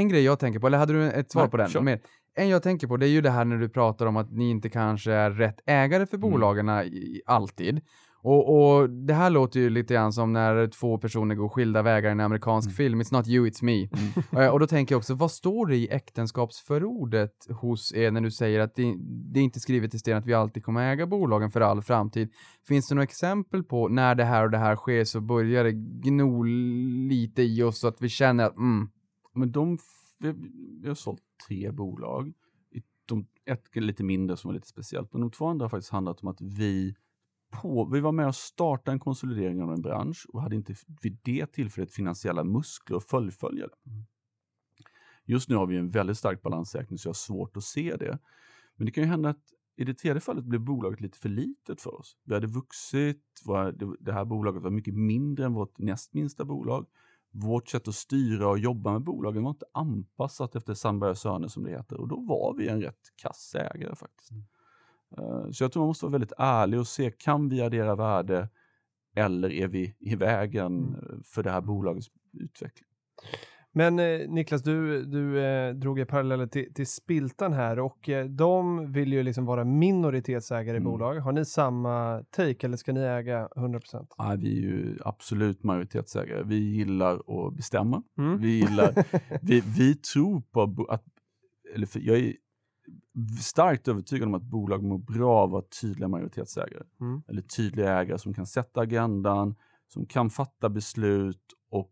[SPEAKER 4] En grej jag tänker på, eller hade du ett svar
[SPEAKER 5] Nej,
[SPEAKER 4] på den?
[SPEAKER 5] kör.
[SPEAKER 4] En jag tänker på, det är ju det här när du pratar om att ni inte kanske är rätt ägare för
[SPEAKER 5] Mm.
[SPEAKER 4] bolagen i, alltid. Och, och det här låter ju lite grann som när två personer går skilda vägar i en amerikansk
[SPEAKER 5] Mm.
[SPEAKER 4] film. It's not you, it's me. Eh, och då tänker jag också, vad står det i äktenskapsförordet hos er när du säger att det, det är inte skrivet i sten att vi alltid kommer äga bolagen för all framtid? Finns det några exempel på när det här och det här sker så börjar det gno lite i oss så att vi känner att mm,
[SPEAKER 5] Men de, vi, vi har sålt tre bolag. De, ett lite mindre som var lite speciellt, men de två andra har faktiskt handlat om att vi på, vi var med och startade en konsolidering av en bransch och hade inte vid det tillfället finansiella muskler att fullfölja det. Just nu har vi en väldigt stark balansräkning så jag har svårt att se det. Men det kan ju hända att i det tredje fallet blev bolaget lite för litet för oss. Vi hade vuxit, det här bolaget var mycket mindre än vårt näst minsta bolag. Vårt sätt att styra och jobba med bolagen var inte anpassat efter Sandberg och Söner som det heter och då var vi en rätt kass ägare faktiskt. Eh, Så jag tror man måste vara väldigt ärlig och se, kan vi addera värde eller är vi i vägen eh, för det här bolagets utveckling?
[SPEAKER 1] Men eh, Niklas, du, du eh, drog ju paralleller till, till Spiltan här och eh, de vill ju liksom vara minoritetsägare i
[SPEAKER 5] Mm.
[SPEAKER 1] bolag. Har ni samma take eller ska ni äga 100%?
[SPEAKER 5] Ja, vi är ju absolut majoritetsägare. Vi gillar att bestämma.
[SPEAKER 1] Mm.
[SPEAKER 5] Vi gillar, vi, vi tror på att, eller för, jag är starkt övertygad om att bolag mår bra av att vara tydliga majoritetsägare.
[SPEAKER 1] Mm.
[SPEAKER 5] Eller tydliga ägare som kan sätta agendan, som kan fatta beslut och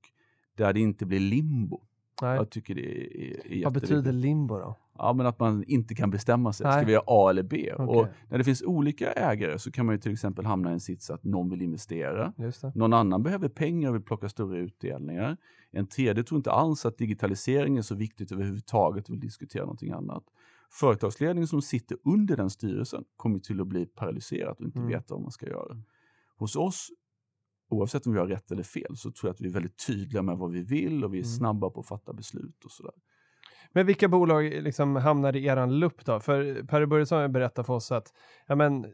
[SPEAKER 5] där det inte blir limbo.
[SPEAKER 1] Nej.
[SPEAKER 5] Jag tycker det är, är,
[SPEAKER 1] Vad betyder limbo då?
[SPEAKER 5] Ja, men att man inte kan bestämma sig. Ska
[SPEAKER 1] Nej.
[SPEAKER 5] vi göra A eller B?
[SPEAKER 1] Okej.
[SPEAKER 5] Och när det finns olika ägare så kan man ju till exempel hamna i en sits att någon vill investera. Någon annan behöver pengar och vill plocka större utdelningar. En tredje tror inte alls att digitalisering är så viktigt överhuvudtaget och vill diskutera någonting annat. Företagsledningen som sitter under den styrelsen kommer till att bli paralyserad och inte
[SPEAKER 1] Mm.
[SPEAKER 5] veta vad man ska göra. Hos oss, oavsett om vi har rätt eller fel, så tror jag att vi är väldigt tydliga med vad vi vill och vi är
[SPEAKER 1] Mm.
[SPEAKER 5] snabba på att fatta beslut och sådär.
[SPEAKER 1] Men vilka bolag liksom hamnar i eran lupp då? För Per Börjesson berättar för oss att ja, men,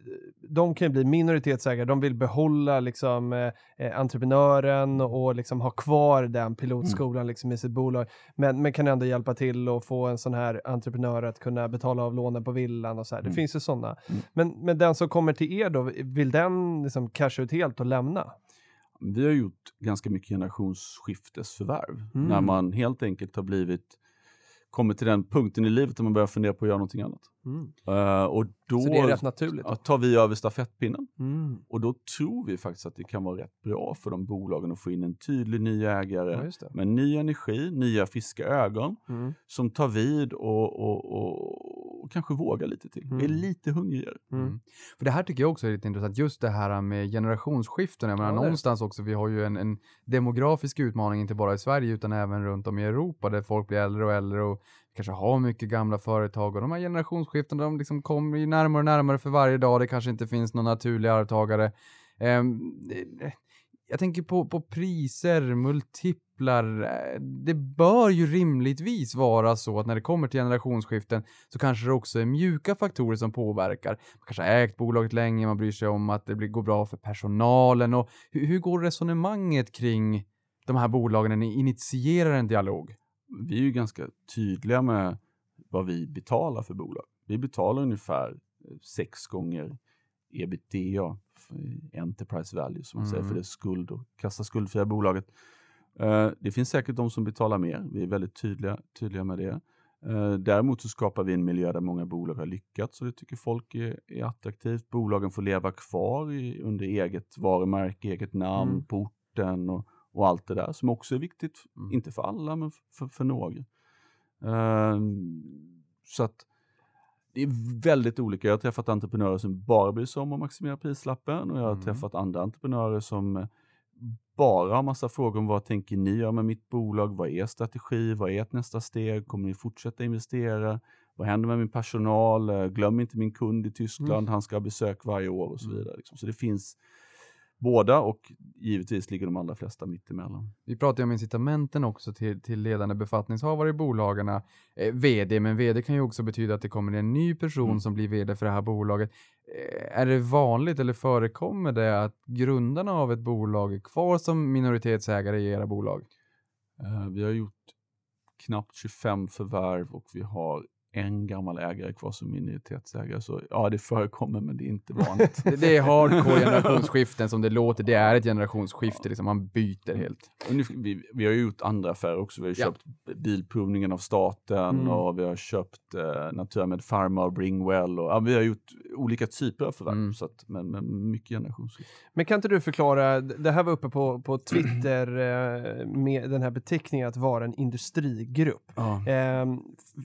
[SPEAKER 1] de kan ju bli minoritetsägare, de vill behålla liksom, eh, eh, entreprenören och liksom ha kvar den pilotskolan liksom, i sitt bolag, men, men kan ändå hjälpa till och få en sån här entreprenör att kunna betala av lånen på villan och så här. Det
[SPEAKER 5] Mm.
[SPEAKER 1] finns ju sådana.
[SPEAKER 5] Mm.
[SPEAKER 1] Men, men den som kommer till er då, vill den liksom casha ut helt och lämna?
[SPEAKER 5] Vi har gjort ganska mycket generationsskiftesförvärv.
[SPEAKER 1] Mm.
[SPEAKER 5] När man helt enkelt har blivit kommit till den punkten i livet där man börjar fundera på att göra någonting annat. Eh, och då
[SPEAKER 1] Så det är rätt naturligt?
[SPEAKER 5] ja, tar vi över stafettpinnen.
[SPEAKER 1] Mm.
[SPEAKER 5] Och då tror vi faktiskt att det kan vara rätt bra för de bolagen att få in en tydlig ny ägare
[SPEAKER 1] Ja,
[SPEAKER 5] med ny energi, nya friska ögon
[SPEAKER 1] Mm.
[SPEAKER 5] som tar vid och, och, och, och kanske vågar lite till.
[SPEAKER 1] Mm.
[SPEAKER 5] Är lite hungrigare.
[SPEAKER 1] Mm.
[SPEAKER 4] Mm. För det här tycker jag också är lite intressant, just det här med generationsskiften. Jag menar,
[SPEAKER 1] Ja,
[SPEAKER 4] någonstans också, vi har ju en, en demografisk utmaning, inte bara i Sverige utan även runt om i Europa, där folk blir äldre och äldre och kanske har mycket gamla företag och de här generationsskiftena, de liksom kommer ju närmare och närmare för varje dag. Det kanske inte finns någon naturlig arvtagare. Ehm, eh, jag tänker på, på priser, multiplar. Det bör ju rimligtvis vara så att när det kommer till generationsskiften så kanske det också är mjuka faktorer som påverkar. Man kanske har ägt bolaget länge, man bryr sig om att det blir, går bra för personalen. Och hur, hur går resonemanget kring de här bolagen när ni initierar en dialog?
[SPEAKER 5] Vi är ju ganska tydliga med vad vi betalar för bolag. Vi betalar ungefär eh, sex gånger ebitda, enterprise value som man säger,
[SPEAKER 4] Mm.
[SPEAKER 5] för det skuld och kassa skuldfria bolaget. Eh, Det finns säkert de som betalar mer. Vi är väldigt tydliga, tydliga med det. Eh, Däremot så skapar vi en miljö där många bolag har lyckats och det tycker folk är, är attraktivt. Bolagen får leva kvar i, under eget varumärke, eget namn,
[SPEAKER 1] Mm.
[SPEAKER 5] på orten och, och allt det där som också är viktigt.
[SPEAKER 4] Mm.
[SPEAKER 5] Inte för alla, men för, för några. Ehm, så att det är väldigt olika. Jag har träffat entreprenörer som bara bryr sig om att maximera prislappen och jag har
[SPEAKER 4] Mm.
[SPEAKER 5] träffat andra entreprenörer som bara har massa frågor om vad tänker ni göra med mitt bolag? Vad är er strategi? Vad är ert nästa steg? Kommer ni fortsätta investera? Vad händer med min personal? Glöm inte min kund i Tyskland. Han ska ha besök varje år och så
[SPEAKER 4] Mm.
[SPEAKER 5] vidare. liksom. Så det finns båda och givetvis ligger de allra flesta mittemellan.
[SPEAKER 4] Vi pratar ju om incitamenten också till, till ledande befattningshavare i bolagen. Eh, VD, men VD kan ju också betyda att det kommer en ny person
[SPEAKER 5] Mm.
[SPEAKER 4] som blir VD för det här bolaget. Eh, är det vanligt eller förekommer det att grundarna av ett bolag är kvar som minoritetsägare i era bolag?
[SPEAKER 5] Eh, vi har gjort knappt 25 förvärv och vi har en gammal ägare kvar som minoritetsägare. Så ja, det förekommer men det är inte vanligt.
[SPEAKER 4] Det, är hardcore generationsskiften som det låter. Det är ett generationsskifte, liksom. man byter helt.
[SPEAKER 5] Och nu, vi, vi har ju gjort andra affärer också. Vi har
[SPEAKER 4] Ja.
[SPEAKER 5] köpt bilprovningen av staten
[SPEAKER 1] Mm.
[SPEAKER 5] och vi har köpt eh, Natura med Pharma och Bringwell. Och, ja, vi har gjort olika typer av förvärv,
[SPEAKER 4] Mm.
[SPEAKER 5] så att, men, men mycket generationsskifte.
[SPEAKER 1] Men kan inte du förklara, det här var uppe på, på Twitter eh, med den här beteckningen att vara en industrigrupp.
[SPEAKER 5] Ja.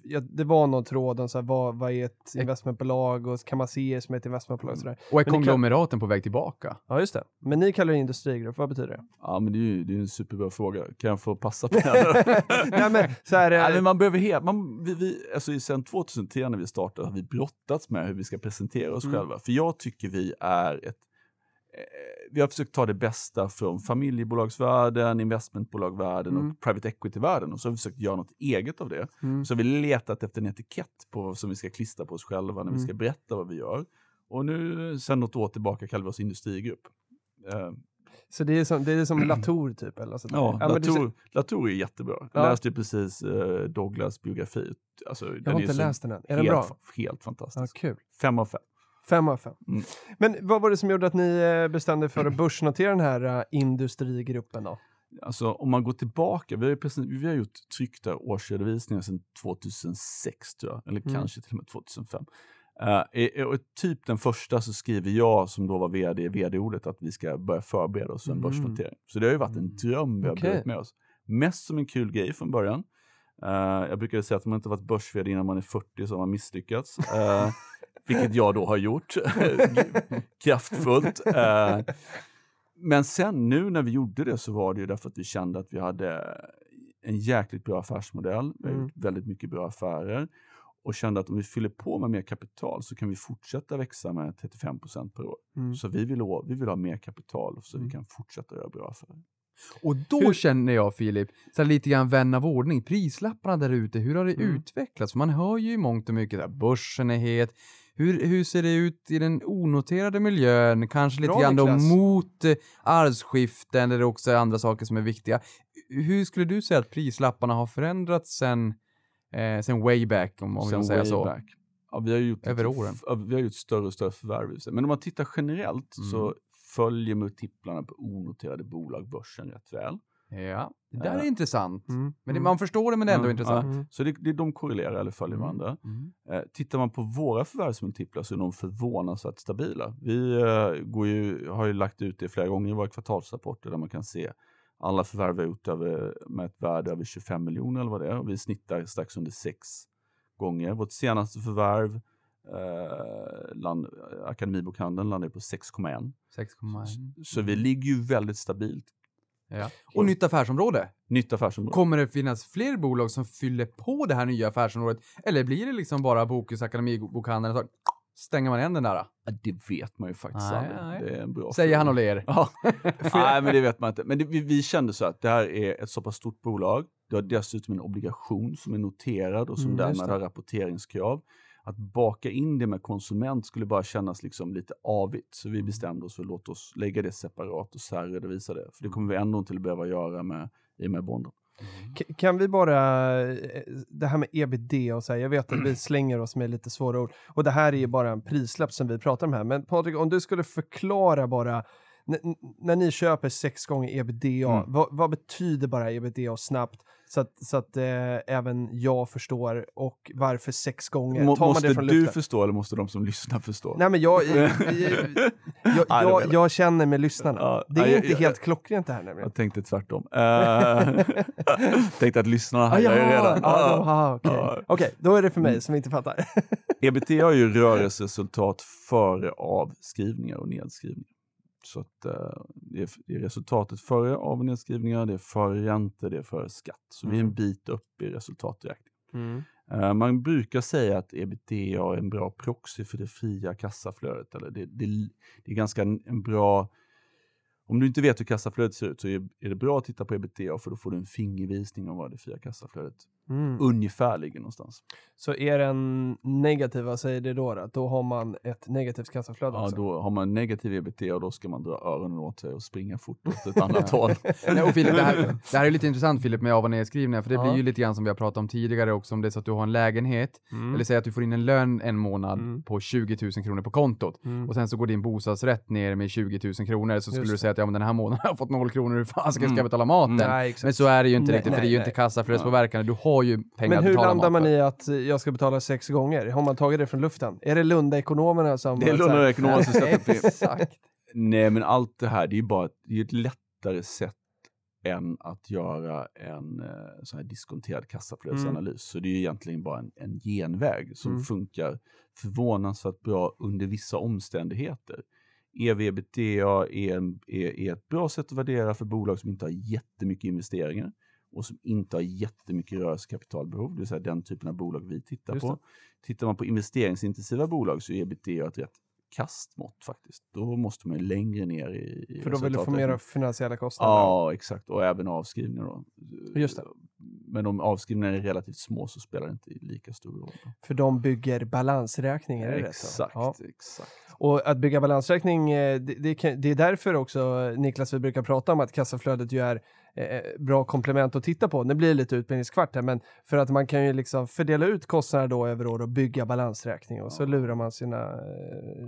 [SPEAKER 1] Ja, det var någon tråd om så här, vad, vad är ett investmentbolag och kan man se er som ett investmentbolag? Och sådär.
[SPEAKER 4] Och är konglomeraten på väg tillbaka?
[SPEAKER 1] Ja, just det. Men ni kallar det industrigrupp, vad betyder det?
[SPEAKER 5] ja, men det är ju det är en superbra fråga. Kan jag få passa på den?
[SPEAKER 1] Nej, men så här,
[SPEAKER 5] Nej,
[SPEAKER 1] eh,
[SPEAKER 5] men man behöver helt, man, vi, vi, alltså sen 2003 när vi startade har vi brottats med hur vi ska presentera oss
[SPEAKER 1] Mm.
[SPEAKER 5] själva. För jag tycker vi är ett eh, vi har försökt ta det bästa från familjebolagsvärlden, investmentbolagvärlden
[SPEAKER 1] Mm.
[SPEAKER 5] och private equity-världen och så har vi försökt göra något eget av det.
[SPEAKER 1] mm.
[SPEAKER 5] Så har vi letat efter en etikett på, som vi ska klistra på oss själva när vi
[SPEAKER 1] Mm.
[SPEAKER 5] ska berätta vad vi gör. Och nu, sen något år tillbaka, kallar vi oss industrigrupp. Eh,
[SPEAKER 1] Så det är som, det är som Latour typ? Eller sådär.
[SPEAKER 5] Ja,
[SPEAKER 1] men du
[SPEAKER 5] Latour, Latour är jättebra. Jag
[SPEAKER 1] Ja.
[SPEAKER 5] läste precis eh, Douglas biografi. Alltså,
[SPEAKER 1] Jag har inte läst den än. Är den
[SPEAKER 5] helt,
[SPEAKER 1] bra?
[SPEAKER 5] fa- Helt
[SPEAKER 1] Ja,
[SPEAKER 5] fantastisk.
[SPEAKER 1] kul.
[SPEAKER 5] Fem av fem.
[SPEAKER 1] Fem av fem.
[SPEAKER 5] Mm.
[SPEAKER 1] Men vad var det som gjorde att ni eh, bestämde för att börsnotera den här eh, industrigruppen då?
[SPEAKER 5] Alltså om man går tillbaka, vi har, precis, vi har gjort tryckta årsredovisningar sedan 2006 tror jag, eller
[SPEAKER 1] Mm.
[SPEAKER 5] kanske till och med 2005. Uh, i, och typ den första så skriver jag som då var vd i vd-ordet att vi ska börja förbereda oss för en
[SPEAKER 1] Mm.
[SPEAKER 5] börsnotering. Så det har ju varit en dröm vi har
[SPEAKER 1] Okej.
[SPEAKER 5] burit med oss. Mest som en kul grej från början. Eh, jag brukar säga att om man inte varit börs innan man är 40 så har man misslyckats. Eh, vilket jag då har gjort. Kraftfullt. Eh, men sen nu när vi gjorde det så var det ju därför att vi kände att vi hade en jäkligt bra affärsmodell. Vi har gjort väldigt mycket bra affärer och kände att om vi fyller på med mer kapital så kan vi fortsätta växa med 35% per år.
[SPEAKER 1] Mm.
[SPEAKER 5] Så vi vill, ha, vi vill ha mer kapital så
[SPEAKER 1] Mm.
[SPEAKER 5] vi kan fortsätta göra bra affärer.
[SPEAKER 4] Och då
[SPEAKER 1] Hur-
[SPEAKER 4] känner jag Filip, så lite grann vän av ordning, prislapparna där ute, hur har det
[SPEAKER 1] Mm.
[SPEAKER 4] utvecklats? Man hör ju i mångt och mycket att börsen är het. Hur, hur ser det ut i den onoterade miljön? Kanske lite
[SPEAKER 1] Bra,
[SPEAKER 4] grann då
[SPEAKER 1] Niklas.
[SPEAKER 4] mot eh, arvsskiften eller också andra saker som är viktiga. Hur skulle du säga att prislapparna har förändrats sen, eh, sen way back, om, om
[SPEAKER 5] Sen
[SPEAKER 4] vi säger
[SPEAKER 5] way
[SPEAKER 4] så?
[SPEAKER 5] back. Ja, vi har gjort
[SPEAKER 4] Över åren.
[SPEAKER 5] f- ja, Vi har gjort större och större förvärv. i sig. Men om man tittar generellt
[SPEAKER 4] Mm.
[SPEAKER 5] så följer multiplarna på onoterade bolag börsen rätt väl.
[SPEAKER 4] Ja, det där är
[SPEAKER 5] Ja.
[SPEAKER 4] intressant.
[SPEAKER 1] Mm.
[SPEAKER 4] Men det,
[SPEAKER 1] Mm.
[SPEAKER 4] man förstår det men det är ändå
[SPEAKER 5] Ja,
[SPEAKER 4] intressant.
[SPEAKER 1] Mm.
[SPEAKER 5] Så det, det, de korrelerar eller följer
[SPEAKER 4] Mm.
[SPEAKER 5] varandra.
[SPEAKER 4] Mm.
[SPEAKER 5] Eh, tittar man på våra förvärvsmultiplar så är de förvånansvärt stabila. Vi eh, går ju, har ju lagt ut det flera gånger i våra kvartalsrapporter där man kan se alla förvärv vi gjort över, med ett värde över 25 miljoner eller vad det är. Och vi snittar strax under sex gånger. Vårt senaste förvärv, eh, land, Akademibokhandeln, landade på 6,1.
[SPEAKER 4] 6,1.
[SPEAKER 5] Så vi ligger ju väldigt stabilt.
[SPEAKER 4] Ja. Och nytt affärsområde.
[SPEAKER 5] Nytt affärsområde.
[SPEAKER 4] Kommer det finnas fler bolag som fyller på det här nya affärsområdet? Eller blir det liksom bara Bokus Akademibokhandeln och så stänger man igen den där?
[SPEAKER 5] Ja, det vet man ju faktiskt
[SPEAKER 4] Nej,
[SPEAKER 5] aldrig.
[SPEAKER 4] nej.
[SPEAKER 5] Det är en bra
[SPEAKER 4] Säger
[SPEAKER 5] fråga.
[SPEAKER 4] han och ler.
[SPEAKER 5] Ja, nej men det vet man inte. Men det, vi, vi kände så att det här är ett så pass stort bolag. Det har dessutom en obligation som är noterad och som
[SPEAKER 1] Mm,
[SPEAKER 5] därmed har rapporteringskrav. Att baka in det med konsument skulle bara kännas liksom lite avigt. Så vi bestämde oss för att låta oss lägga det separat och särredovisa det. För det kommer vi ändå inte att behöva göra med, i och med bonden.
[SPEAKER 1] K- Kan vi bara, eh, det här med ebitda och så här, jag vet att vi slänger oss med lite svåra ord. Och det här är ju bara en prislapp som vi pratar om här. Men Patrik, om du skulle förklara bara, när ni köper sex gånger ebitda,
[SPEAKER 5] Mm.
[SPEAKER 1] vad, vad betyder bara ebitda snabbt? Så att, så att eh, även jag förstår och varför sex gånger?
[SPEAKER 5] Må, måste du
[SPEAKER 1] luften?
[SPEAKER 5] förstå eller måste de som lyssnar förstå?
[SPEAKER 1] Nej men jag, jag, jag, jag, jag känner med lyssnarna.
[SPEAKER 5] Ja,
[SPEAKER 1] det är
[SPEAKER 5] ja,
[SPEAKER 1] inte
[SPEAKER 5] jag-
[SPEAKER 1] helt klockrent det här nämligen.
[SPEAKER 5] Jag tänkte tvärtom. Uh, tänkte att lyssnarna
[SPEAKER 1] Ah,
[SPEAKER 5] är
[SPEAKER 1] jaha,
[SPEAKER 5] redan...
[SPEAKER 1] Ja. de- ah, okej.
[SPEAKER 5] Ja.
[SPEAKER 1] Okej, då är det för mig som inte fattar.
[SPEAKER 5] EBT har ju rörelseresultat före avskrivningar och nedskrivningar. Så att, eh, det, är, det är resultatet före av och nedskrivningar, det är före räntor, det är före skatt. Så vi är en bit upp i resultaträkningen. Eh, man brukar säga att ebitda är en bra proxy för det fria kassaflödet. Eller det, det, det är ganska en, en bra... Om du inte vet hur kassaflödet ser ut så är, det bra att titta på ebitda för då får du en fingervisning om var det fria kassaflödet
[SPEAKER 1] Mm.
[SPEAKER 5] ungefär ligger någonstans.
[SPEAKER 1] Så är den negativ, vad säger det då? Då, då har man ett negativt kassaflöde
[SPEAKER 5] Ja,
[SPEAKER 1] också?
[SPEAKER 5] då har man negativ ebitda och då ska man dra öronen åt sig och springa fort åt ett annat håll.
[SPEAKER 4] Nej, och Filip, det, här, det här är lite intressant Filip med av och nedskrivningar, för det
[SPEAKER 1] Ja.
[SPEAKER 4] blir ju lite grann som vi har pratat om tidigare också, om det är så att du har en lägenhet,
[SPEAKER 1] Mm.
[SPEAKER 4] eller säg att du får in en lön en månad
[SPEAKER 1] Mm.
[SPEAKER 4] på 20 000 kronor på kontot,
[SPEAKER 1] Mm.
[SPEAKER 4] och sen så går din bostadsrätt ner med 20 000 kronor, så skulle
[SPEAKER 1] Just
[SPEAKER 4] du säga att ja, men den här månaden har jag fått noll kronor, hur fan ska jag
[SPEAKER 5] Mm.
[SPEAKER 4] betala maten?
[SPEAKER 1] Nej.
[SPEAKER 4] Men så är det ju inte
[SPEAKER 1] Nej,
[SPEAKER 4] riktigt, för
[SPEAKER 1] nej,
[SPEAKER 4] det är ju inte kassaflödespåverkande, du har ju pengar
[SPEAKER 1] Men hur landar man
[SPEAKER 4] för.
[SPEAKER 1] i att jag ska betala sex gånger? Har man tagit det från luften? Är det Lunda-ekonomerna som...
[SPEAKER 5] Det är
[SPEAKER 1] så här-
[SPEAKER 5] Lunda-ekonomer som sätter upp
[SPEAKER 1] Exakt.
[SPEAKER 5] Nej, men allt det här, det är ju bara ett, det är ett lättare sätt än att göra en eh, sån här diskonterad kassaflödesanalys. Så det är ju egentligen bara en, en genväg som
[SPEAKER 1] Mm.
[SPEAKER 5] funkar förvånansvärt bra under vissa omständigheter. E EV-ebitda är, en- är, är ett bra sätt att värdera för bolag som inte har jättemycket investeringar och som inte har jättemycket rörelsekapitalbehov, det vill säga den typen av bolag vi tittar på. Tittar man på investeringsintensiva bolag så är ebitda ett rätt kastmått faktiskt. Då måste man ju längre ner i, i
[SPEAKER 1] För då vill du få mer finansiella kostnader?
[SPEAKER 5] Ja, exakt. Och även avskrivningar då.
[SPEAKER 1] Just det.
[SPEAKER 5] men om avskrivningarna är relativt små så spelar det inte lika stor roll. då.
[SPEAKER 1] För de bygger balansräkningar, då?
[SPEAKER 5] Exakt,
[SPEAKER 1] Ja.
[SPEAKER 5] exakt.
[SPEAKER 1] Och att bygga balansräkning, eh, det, det, det är därför också, Niklas, vi brukar prata om att kassaflödet ju är bra komplement att titta på. Det blir lite utbildningskvart här, men för att man kan ju liksom fördela ut kostnader då över år och bygga balansräkning och så lurar man sina... Eh,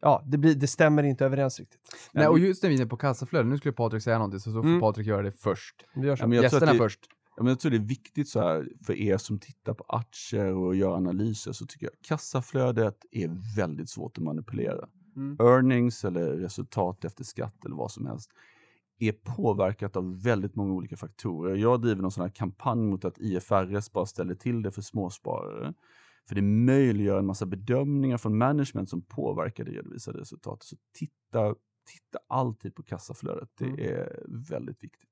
[SPEAKER 1] ja, det, blir, det stämmer inte överens riktigt.
[SPEAKER 4] Nej, och just när vi är inne på kassaflöde, nu skulle Patrik säga någonting, så, så får
[SPEAKER 1] Mm.
[SPEAKER 4] Patrik göra det först.
[SPEAKER 1] Vi gör så.
[SPEAKER 5] Ja, men jag
[SPEAKER 4] Gästerna
[SPEAKER 5] det-
[SPEAKER 4] först.
[SPEAKER 5] Ja, men jag tror det är viktigt så här för er som tittar på aktier och gör analyser så tycker jag kassaflödet är väldigt svårt att manipulera.
[SPEAKER 1] Mm.
[SPEAKER 5] Earnings eller resultat efter skatt eller vad som helst är påverkat av väldigt många olika faktorer. Jag driver någon sån här kampanj mot att IFRS bara ställer till det för småsparare. För det möjliggör en massa bedömningar från management som påverkar det redovisade resultatet. Så titta, titta alltid på kassaflödet. Det
[SPEAKER 1] Mm.
[SPEAKER 5] är väldigt viktigt.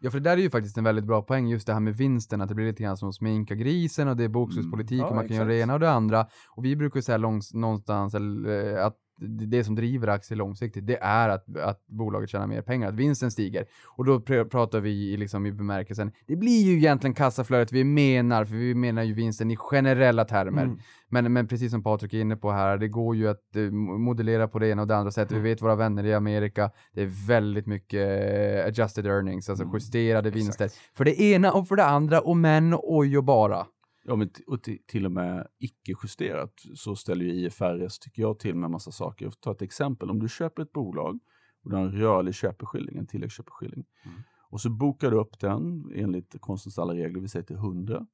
[SPEAKER 4] Ja, för det där är ju faktiskt en väldigt bra poäng, just det här med vinsten, att det blir lite grann som att sminka grisen och det är bokslutspolitik
[SPEAKER 1] Mm.
[SPEAKER 4] och
[SPEAKER 1] Ja,
[SPEAKER 4] man kan göra det ena och det andra. Och vi brukar ju säga någonstans eller, eh, att det som driver aktier långsiktigt, det är att, att bolaget tjänar mer pengar, att vinsten stiger. Och då pr- pratar vi i, liksom, i bemärkelsen, det blir ju egentligen kassaflödet vi menar, för vi menar ju vinsten i generella termer.
[SPEAKER 1] Mm.
[SPEAKER 4] Men, men precis som Patrik är inne på här, det går ju att eh, modellera på det ena och det andra sättet.
[SPEAKER 1] Mm.
[SPEAKER 4] Vi vet våra vänner i Amerika, det är väldigt mycket eh, adjusted earnings, alltså
[SPEAKER 5] Mm,
[SPEAKER 4] justerade vinster.
[SPEAKER 1] exakt.
[SPEAKER 4] För det ena och för det andra, och men, oj och bara.
[SPEAKER 5] Ja, men och till och med icke-justerat så ställer ju IFRS, tycker jag, till med en massa saker. Jag får ta ett exempel. Om du köper ett bolag och du har en rörlig köpeskilling, en tilläggsköpeskilling,
[SPEAKER 4] Mm.
[SPEAKER 5] och så bokar du upp den enligt konstens alla regler, vi säger till 100.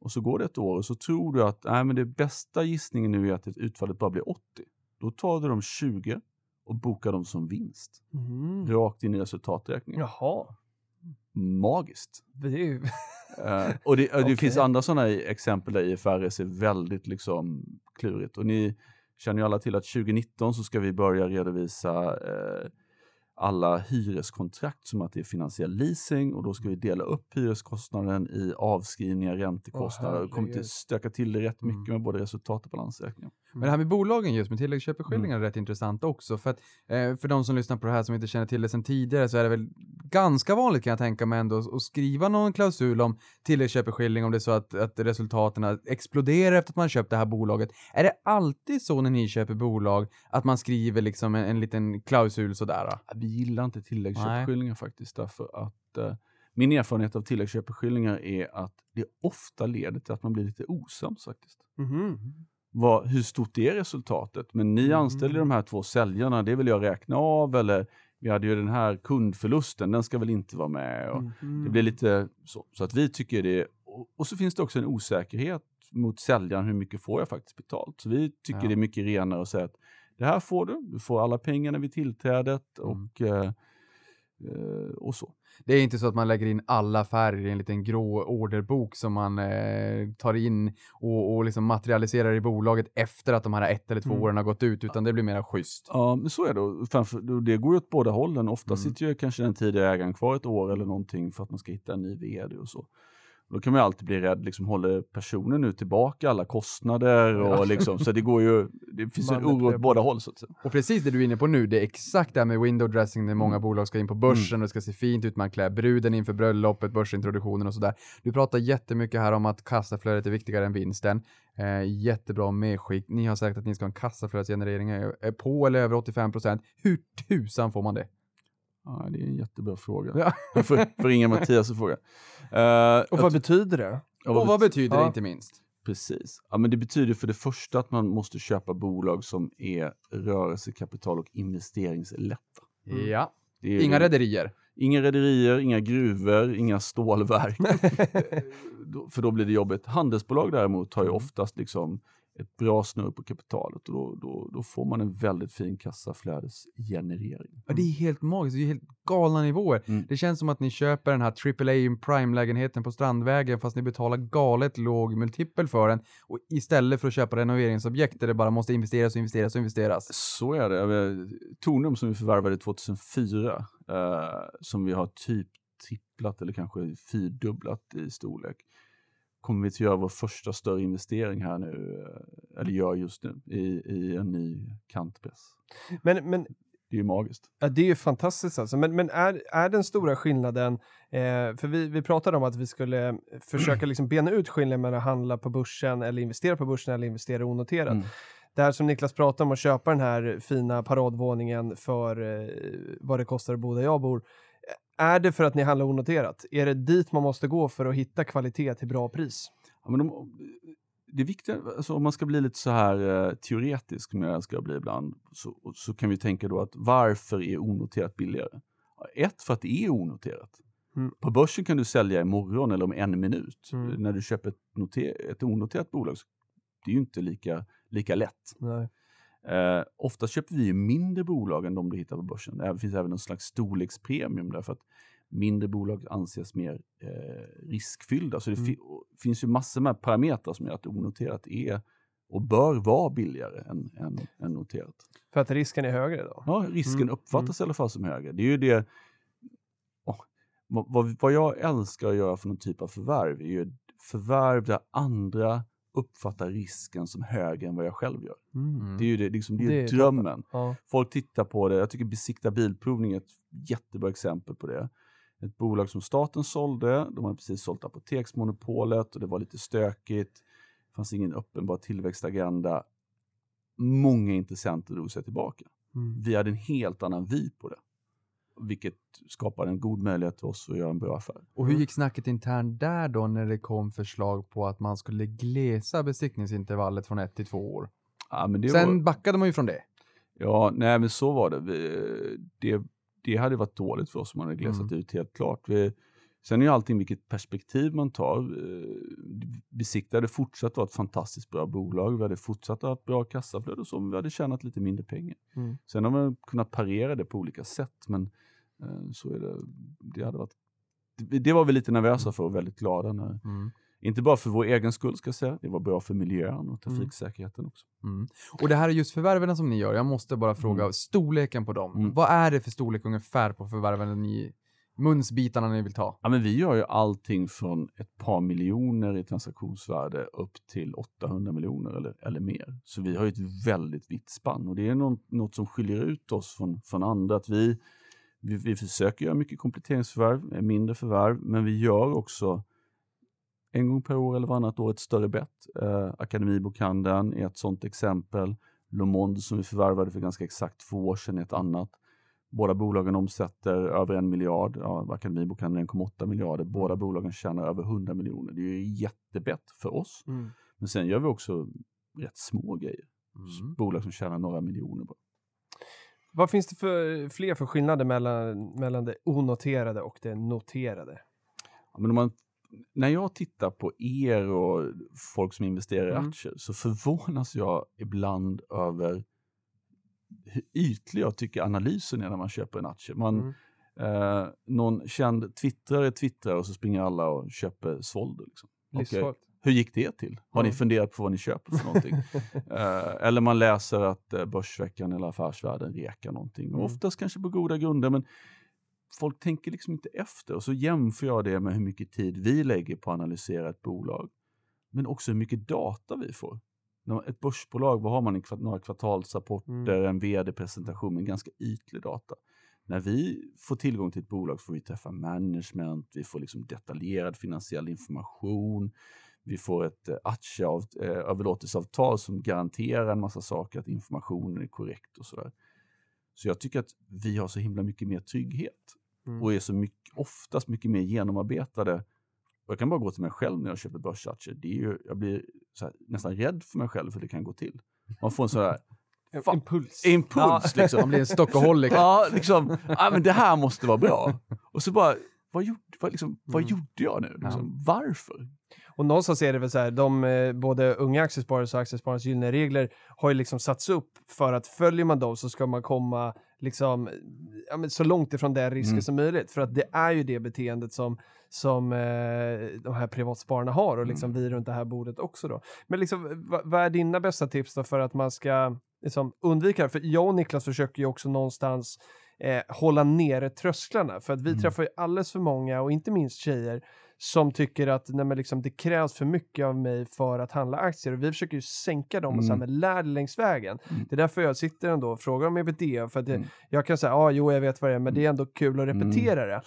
[SPEAKER 5] Och så går det ett år och så tror du att nej, men det bästa gissningen nu är att utfallet bara blir 80. Då tar du de 20 och bokar dem som vinst.
[SPEAKER 1] Mm.
[SPEAKER 5] Rakt in i resultaträkningen.
[SPEAKER 1] Jaha,
[SPEAKER 5] Magiskt.
[SPEAKER 1] det.
[SPEAKER 5] Eh, och det, och det finns andra sådana exempel där IFRS är väldigt liksom klurigt. Och ni känner ju alla till att 2019 så ska vi börja redovisa eh, alla hyreskontrakt som att det är finansiell leasing och då ska vi dela upp hyreskostnaden i avskrivningar, räntekostnader. och kommer till stöka till det rätt mycket
[SPEAKER 4] Mm.
[SPEAKER 5] med både resultat och balansräkningar.
[SPEAKER 4] Men det här med bolagen just med tilläggsköpeskillingar
[SPEAKER 5] Mm.
[SPEAKER 4] är rätt intressant också. För att eh, för de som lyssnar på det här som inte känner till det sedan tidigare så är det väl ganska vanligt kan jag tänka mig ändå att skriva någon klausul om tilläggsköpeskilling om det är så att, att resultaten exploderar efter att man köpt det här bolaget. Är det alltid så när ni köper bolag att man skriver liksom en, en liten klausul sådär?
[SPEAKER 5] Vi gillar inte tilläggsköpeskillingar faktiskt därför att eh, min erfarenhet av tilläggsköpeskillingar är att det ofta leder till att man blir lite osams faktiskt.
[SPEAKER 1] Mhm.
[SPEAKER 5] vad, hur stort är resultatet? Men ni
[SPEAKER 1] Mm.
[SPEAKER 5] anställer de här två säljarna, det vill jag räkna av eller vi hade ju den här kundförlusten, den ska väl inte vara med. Och
[SPEAKER 1] Mhm.
[SPEAKER 5] Det blir lite så. Så att vi tycker det, och, och så finns det också en osäkerhet mot säljaren, hur mycket får jag faktiskt betalt? Så vi tycker
[SPEAKER 4] Ja.
[SPEAKER 5] det är mycket renare att säga att det här får du, du får alla pengarna vid tillträdet
[SPEAKER 4] Mm.
[SPEAKER 5] och, eh, eh, och så.
[SPEAKER 4] Det är inte så att man lägger in alla affärer i en liten grå orderbok som man eh, tar in och, och liksom materialiserar i bolaget efter att de här ett eller två
[SPEAKER 1] Mm.
[SPEAKER 4] åren har gått ut, utan det blir mer schysst.
[SPEAKER 5] Ja, men så är det. Framför, det går ju åt båda hållen. Ofta
[SPEAKER 4] Mm.
[SPEAKER 5] sitter ju kanske den tidigare ägaren kvar ett år eller någonting för att man ska hitta en ny vd och så. Då kan man ju alltid bli rädd, liksom, håller personen nu tillbaka alla kostnader? Och liksom, så det går ju, det finns en oro åt båda håll så att säga.
[SPEAKER 4] Och precis det du är inne på nu, det är exakt det här med window dressing när många
[SPEAKER 5] Mm.
[SPEAKER 4] bolag ska in på börsen och det ska se fint ut, man klär bruden inför bröllopet, börsintroduktionen och sådär. Du pratar jättemycket här om att kassaflödet är viktigare än vinsten. Eh, jättebra medskick. Ni har sagt att ni ska ha en kassaflödesgenerering eh, på eller över 85 procent. Hur tusan får man det?
[SPEAKER 5] Ja, det är en jättebra fråga.
[SPEAKER 4] Ja.
[SPEAKER 5] Jag får, får ringa Mattias och fråga. Uh,
[SPEAKER 1] Och vad betyder det?
[SPEAKER 4] Och vad betyder det
[SPEAKER 1] Ja.
[SPEAKER 4] inte minst?
[SPEAKER 5] Precis. Ja, men det betyder för det första att man måste köpa bolag som är rörelsekapital och investeringslätta.
[SPEAKER 4] Mm. Ja. Inga rederier.
[SPEAKER 5] Inga rederier, inga gruvor, inga stålverk. För då blir det jobbigt. Handelsbolag däremot har ju
[SPEAKER 4] Mm.
[SPEAKER 5] oftast liksom ett bra snurr på kapitalet och då, då, då får man en väldigt fin kassaflödesgenerering.
[SPEAKER 4] Ja, det är helt magiskt, det är helt galna nivåer.
[SPEAKER 5] Mm.
[SPEAKER 4] Det känns som att ni köper den här AAA Prime-lägenheten på Strandvägen fast ni betalar galet låg multipel för den och istället för att köpa renoveringsobjekt där det bara måste investeras och investeras och investeras.
[SPEAKER 5] Så är det. Tornum som vi förvärvade 2004, eh, som vi har typ tripplat eller kanske fyrdubblat i storlek, kommer vi att göra vår första större investering här nu, eh, eller gör just nu, i, i en ny kantpress.
[SPEAKER 1] Men, men
[SPEAKER 5] Det är ju magiskt.
[SPEAKER 1] Ja, det är ju fantastiskt alltså. Men, men är, är den stora skillnaden, eh, för vi, vi pratade om att vi skulle försöka liksom bena ut skillnaden mellan att handla på börsen eller investera på börsen eller investera onoterat.
[SPEAKER 5] Mm.
[SPEAKER 1] Det här som Niklas pratade om att köpa den här fina paradvåningen för eh, vad det kostar att bo där jag bor. Är det för att ni handlar onoterat? Är det dit man måste gå för att hitta kvalitet till bra pris?
[SPEAKER 5] Ja, men de, det viktiga, alltså om man ska bli lite så här eh, teoretisk, som jag älskar att bli ibland, så, så kan vi tänka då att varför är onoterat billigare? Ett, för att det är onoterat.
[SPEAKER 1] Mm.
[SPEAKER 5] På börsen kan du sälja imorgon eller om en minut.
[SPEAKER 1] Mm.
[SPEAKER 5] När du köper ett, noter, ett onoterat bolag, så det är ju inte lika, lika lätt.
[SPEAKER 1] Nej.
[SPEAKER 5] Eh, ofta köper vi ju mindre bolag än de du hittar på börsen. Det finns även en slags storlekspremium därför att mindre bolag anses mer eh, riskfyllda. Så det
[SPEAKER 1] Mm.
[SPEAKER 5] fi- finns ju massor med parametrar som gör att onoterat är och bör vara billigare än, än, än noterat.
[SPEAKER 1] För att risken är högre då?
[SPEAKER 5] Ja, risken
[SPEAKER 1] Mm,
[SPEAKER 5] uppfattas i alla fall som högre. Det är ju det... Vad, vad, vad jag älskar att göra för någon typ av förvärv är ju förvärv där andra uppfattar risken som högre än vad jag själv gör.
[SPEAKER 1] Mm.
[SPEAKER 5] Det är ju det, liksom, det är
[SPEAKER 1] Det
[SPEAKER 5] drömmen.
[SPEAKER 1] Ja.
[SPEAKER 5] Folk tittar på det. Jag tycker Besikta Bilprovning är ett jättebra exempel på det. Ett bolag som staten sålde. De hade precis sålt apoteksmonopolet och det var lite stökigt. Det fanns ingen uppenbar tillväxtagenda. Många intressenter drog sig tillbaka.
[SPEAKER 1] Mm.
[SPEAKER 5] Vi hade en helt annan vy på det. Vilket skapar en god möjlighet för oss att göra en bra affär.
[SPEAKER 4] Och hur gick snacket internt där då när det kom förslag på att man skulle glesa besiktningsintervallet från ett till två år?
[SPEAKER 5] Ja, men det
[SPEAKER 4] Sen
[SPEAKER 5] var,
[SPEAKER 4] backade man ju från det.
[SPEAKER 5] ja, nej men så var det. Vi, det. Det hade varit dåligt för oss om man hade glesat ut helt klart. Vi, sen är ju allting vilket perspektiv man tar. Besikta hade fortsatt vara ett fantastiskt bra bolag. Vi hade fortsatt ha bra kassaflöde och så, men vi hade tjänat lite mindre pengar.
[SPEAKER 1] Mm.
[SPEAKER 5] Sen har man kunnat parera det på olika sätt, men eh, så är det. Det, hade varit, det, var vi lite nervösa för och väldigt glada när,
[SPEAKER 4] Mm.
[SPEAKER 5] inte bara för vår egen skull ska jag säga, det var bra för miljön och trafiksäkerheten också.
[SPEAKER 4] Mm. Och det här är just förvärven som ni gör. Jag måste bara fråga
[SPEAKER 5] Mm.
[SPEAKER 4] storleken på dem.
[SPEAKER 5] Mm.
[SPEAKER 4] Vad är det för storlek ungefär på förvärven ni, munsbitarna ni vill ta?
[SPEAKER 5] Ja, men vi gör ju allting från ett par miljoner i transaktionsvärde upp till 800 miljoner eller, eller mer. Så vi har ju ett väldigt vitt spann och det är något, något som skiljer ut oss från, från andra. Att vi, vi, vi försöker göra mycket kompletteringsförvärv, eh, mindre förvärv, men vi gör också en gång per år eller varannat år ett större bett. Eh, Akademibokhandeln är ett sådant exempel. Le Monde som vi förvärvade för ganska exakt två år sedan är ett annat. Båda bolagen omsätter över en miljard. Ja, Akademibokhandeln 1,8 miljarder. Båda bolagen tjänar över 100 miljoner. Det är ju jättebett för oss.
[SPEAKER 1] Mm.
[SPEAKER 5] Men sen gör vi också rätt små grejer.
[SPEAKER 4] Mm.
[SPEAKER 5] Bolag som tjänar några miljoner. bara.
[SPEAKER 1] Vad finns det för fler för skillnader mellan, mellan det onoterade och det noterade?
[SPEAKER 5] Ja, men om man, när jag tittar på er och folk som investerar i
[SPEAKER 1] Mm.
[SPEAKER 5] aktier så förvånas jag ibland över hur ytlig jag tycker analysen är när man köper en aktie. Man,
[SPEAKER 1] Mm.
[SPEAKER 5] eh, någon känd twittrare twittrar och så springer alla och köper Svolder. Liksom.
[SPEAKER 1] Livsfarligt.
[SPEAKER 5] Hur gick det till? Har ni
[SPEAKER 1] Mm.
[SPEAKER 5] funderat på vad ni köper för någonting? eh, eller man läser att eh, Börsveckan eller Affärsvärlden rekar någonting.
[SPEAKER 1] Mm.
[SPEAKER 5] Och Oftast kanske på goda grunder, men folk tänker liksom inte efter. Och så jämför jag det med hur mycket tid vi lägger på att analysera ett bolag. Men också hur mycket data vi får. Ett börsbolag, vad har man? Några kvartalsrapporter,
[SPEAKER 1] Mm.
[SPEAKER 5] en vd-presentation med ganska ytlig data. När vi får tillgång till ett bolag får vi träffa management, vi får liksom detaljerad finansiell information, vi får ett eh, aktieöverlåtelseavtal som garanterar en massa saker, att informationen är korrekt och sådär. Så jag tycker att vi har så himla mycket mer trygghet
[SPEAKER 1] Mm.
[SPEAKER 5] och är så mycket, oftast mycket mer genomarbetade. Och jag kan bara gå till mig själv när jag köper börsaktier. Det är ju, jag blir här, nästan rädd för mig själv för det kan gå till. Man får en sån här
[SPEAKER 1] En. Impuls.
[SPEAKER 5] impuls liksom.
[SPEAKER 4] Man blir en stockaholic.
[SPEAKER 5] Ja, liksom, ja, men det här måste vara bra. Och så bara, vad gjorde, vad, liksom, vad
[SPEAKER 1] Mm.
[SPEAKER 5] gjorde jag nu? Liksom, Varför?
[SPEAKER 1] Och någonstans är det väl så här, de, eh, både unga aktiesparares och aktiespararnas gyllene regler har ju liksom satts upp för att följer man dem så ska man komma liksom, ja, så långt ifrån den risken
[SPEAKER 5] Mm.
[SPEAKER 1] som möjligt. För att det är ju det beteendet som, som eh, de här privatspararna har och liksom vi runt det här bordet också då. Men liksom, vad, vad är dina bästa tips då för att man ska liksom, undvika det? För jag och Niklas försöker ju också någonstans eh, hålla nere trösklarna. För att vi
[SPEAKER 5] Mm.
[SPEAKER 1] träffar ju alldeles för många och inte minst tjejer som tycker att nej, men liksom, det krävs för mycket av mig för att handla aktier och vi försöker ju sänka dem och så här,
[SPEAKER 5] Mm.
[SPEAKER 1] men lär dig längs vägen.
[SPEAKER 5] Mm.
[SPEAKER 1] Det är därför jag sitter ändå och frågar om ebitda för att det,
[SPEAKER 5] Mm.
[SPEAKER 1] jag kan säga, ja, ah, jo, jag vet vad det är, men det är ändå kul att repetera det.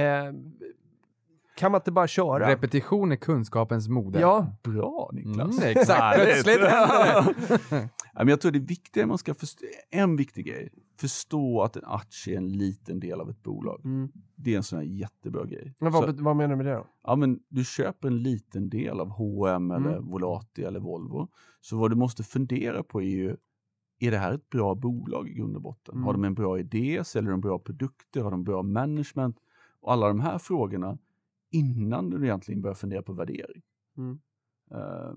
[SPEAKER 1] Eh, kan man inte bara köra?
[SPEAKER 4] Repetition är kunskapens moder.
[SPEAKER 1] Ja,
[SPEAKER 5] Bra Niklas.
[SPEAKER 4] Mm, exakt, plötsligt
[SPEAKER 5] men jag tror det viktiga man ska förstå, en viktig grej, förstå att en aktie är en liten del av ett bolag.
[SPEAKER 1] mm.
[SPEAKER 5] Det är en sån här jättebra grej.
[SPEAKER 1] men vad,
[SPEAKER 5] Så,
[SPEAKER 1] vad menar du med det då?
[SPEAKER 5] ja, men du köper en liten del av H&M eller
[SPEAKER 1] Mm.
[SPEAKER 5] Volati eller Volvo. Så vad du måste fundera på är ju, är det här ett bra bolag i grund och botten?
[SPEAKER 1] Mm.
[SPEAKER 5] Har de en bra idé? Säljer de bra produkter? Har de bra management? Och alla de här frågorna innan du egentligen börjar fundera på värdering.
[SPEAKER 1] Mm.
[SPEAKER 5] Eh,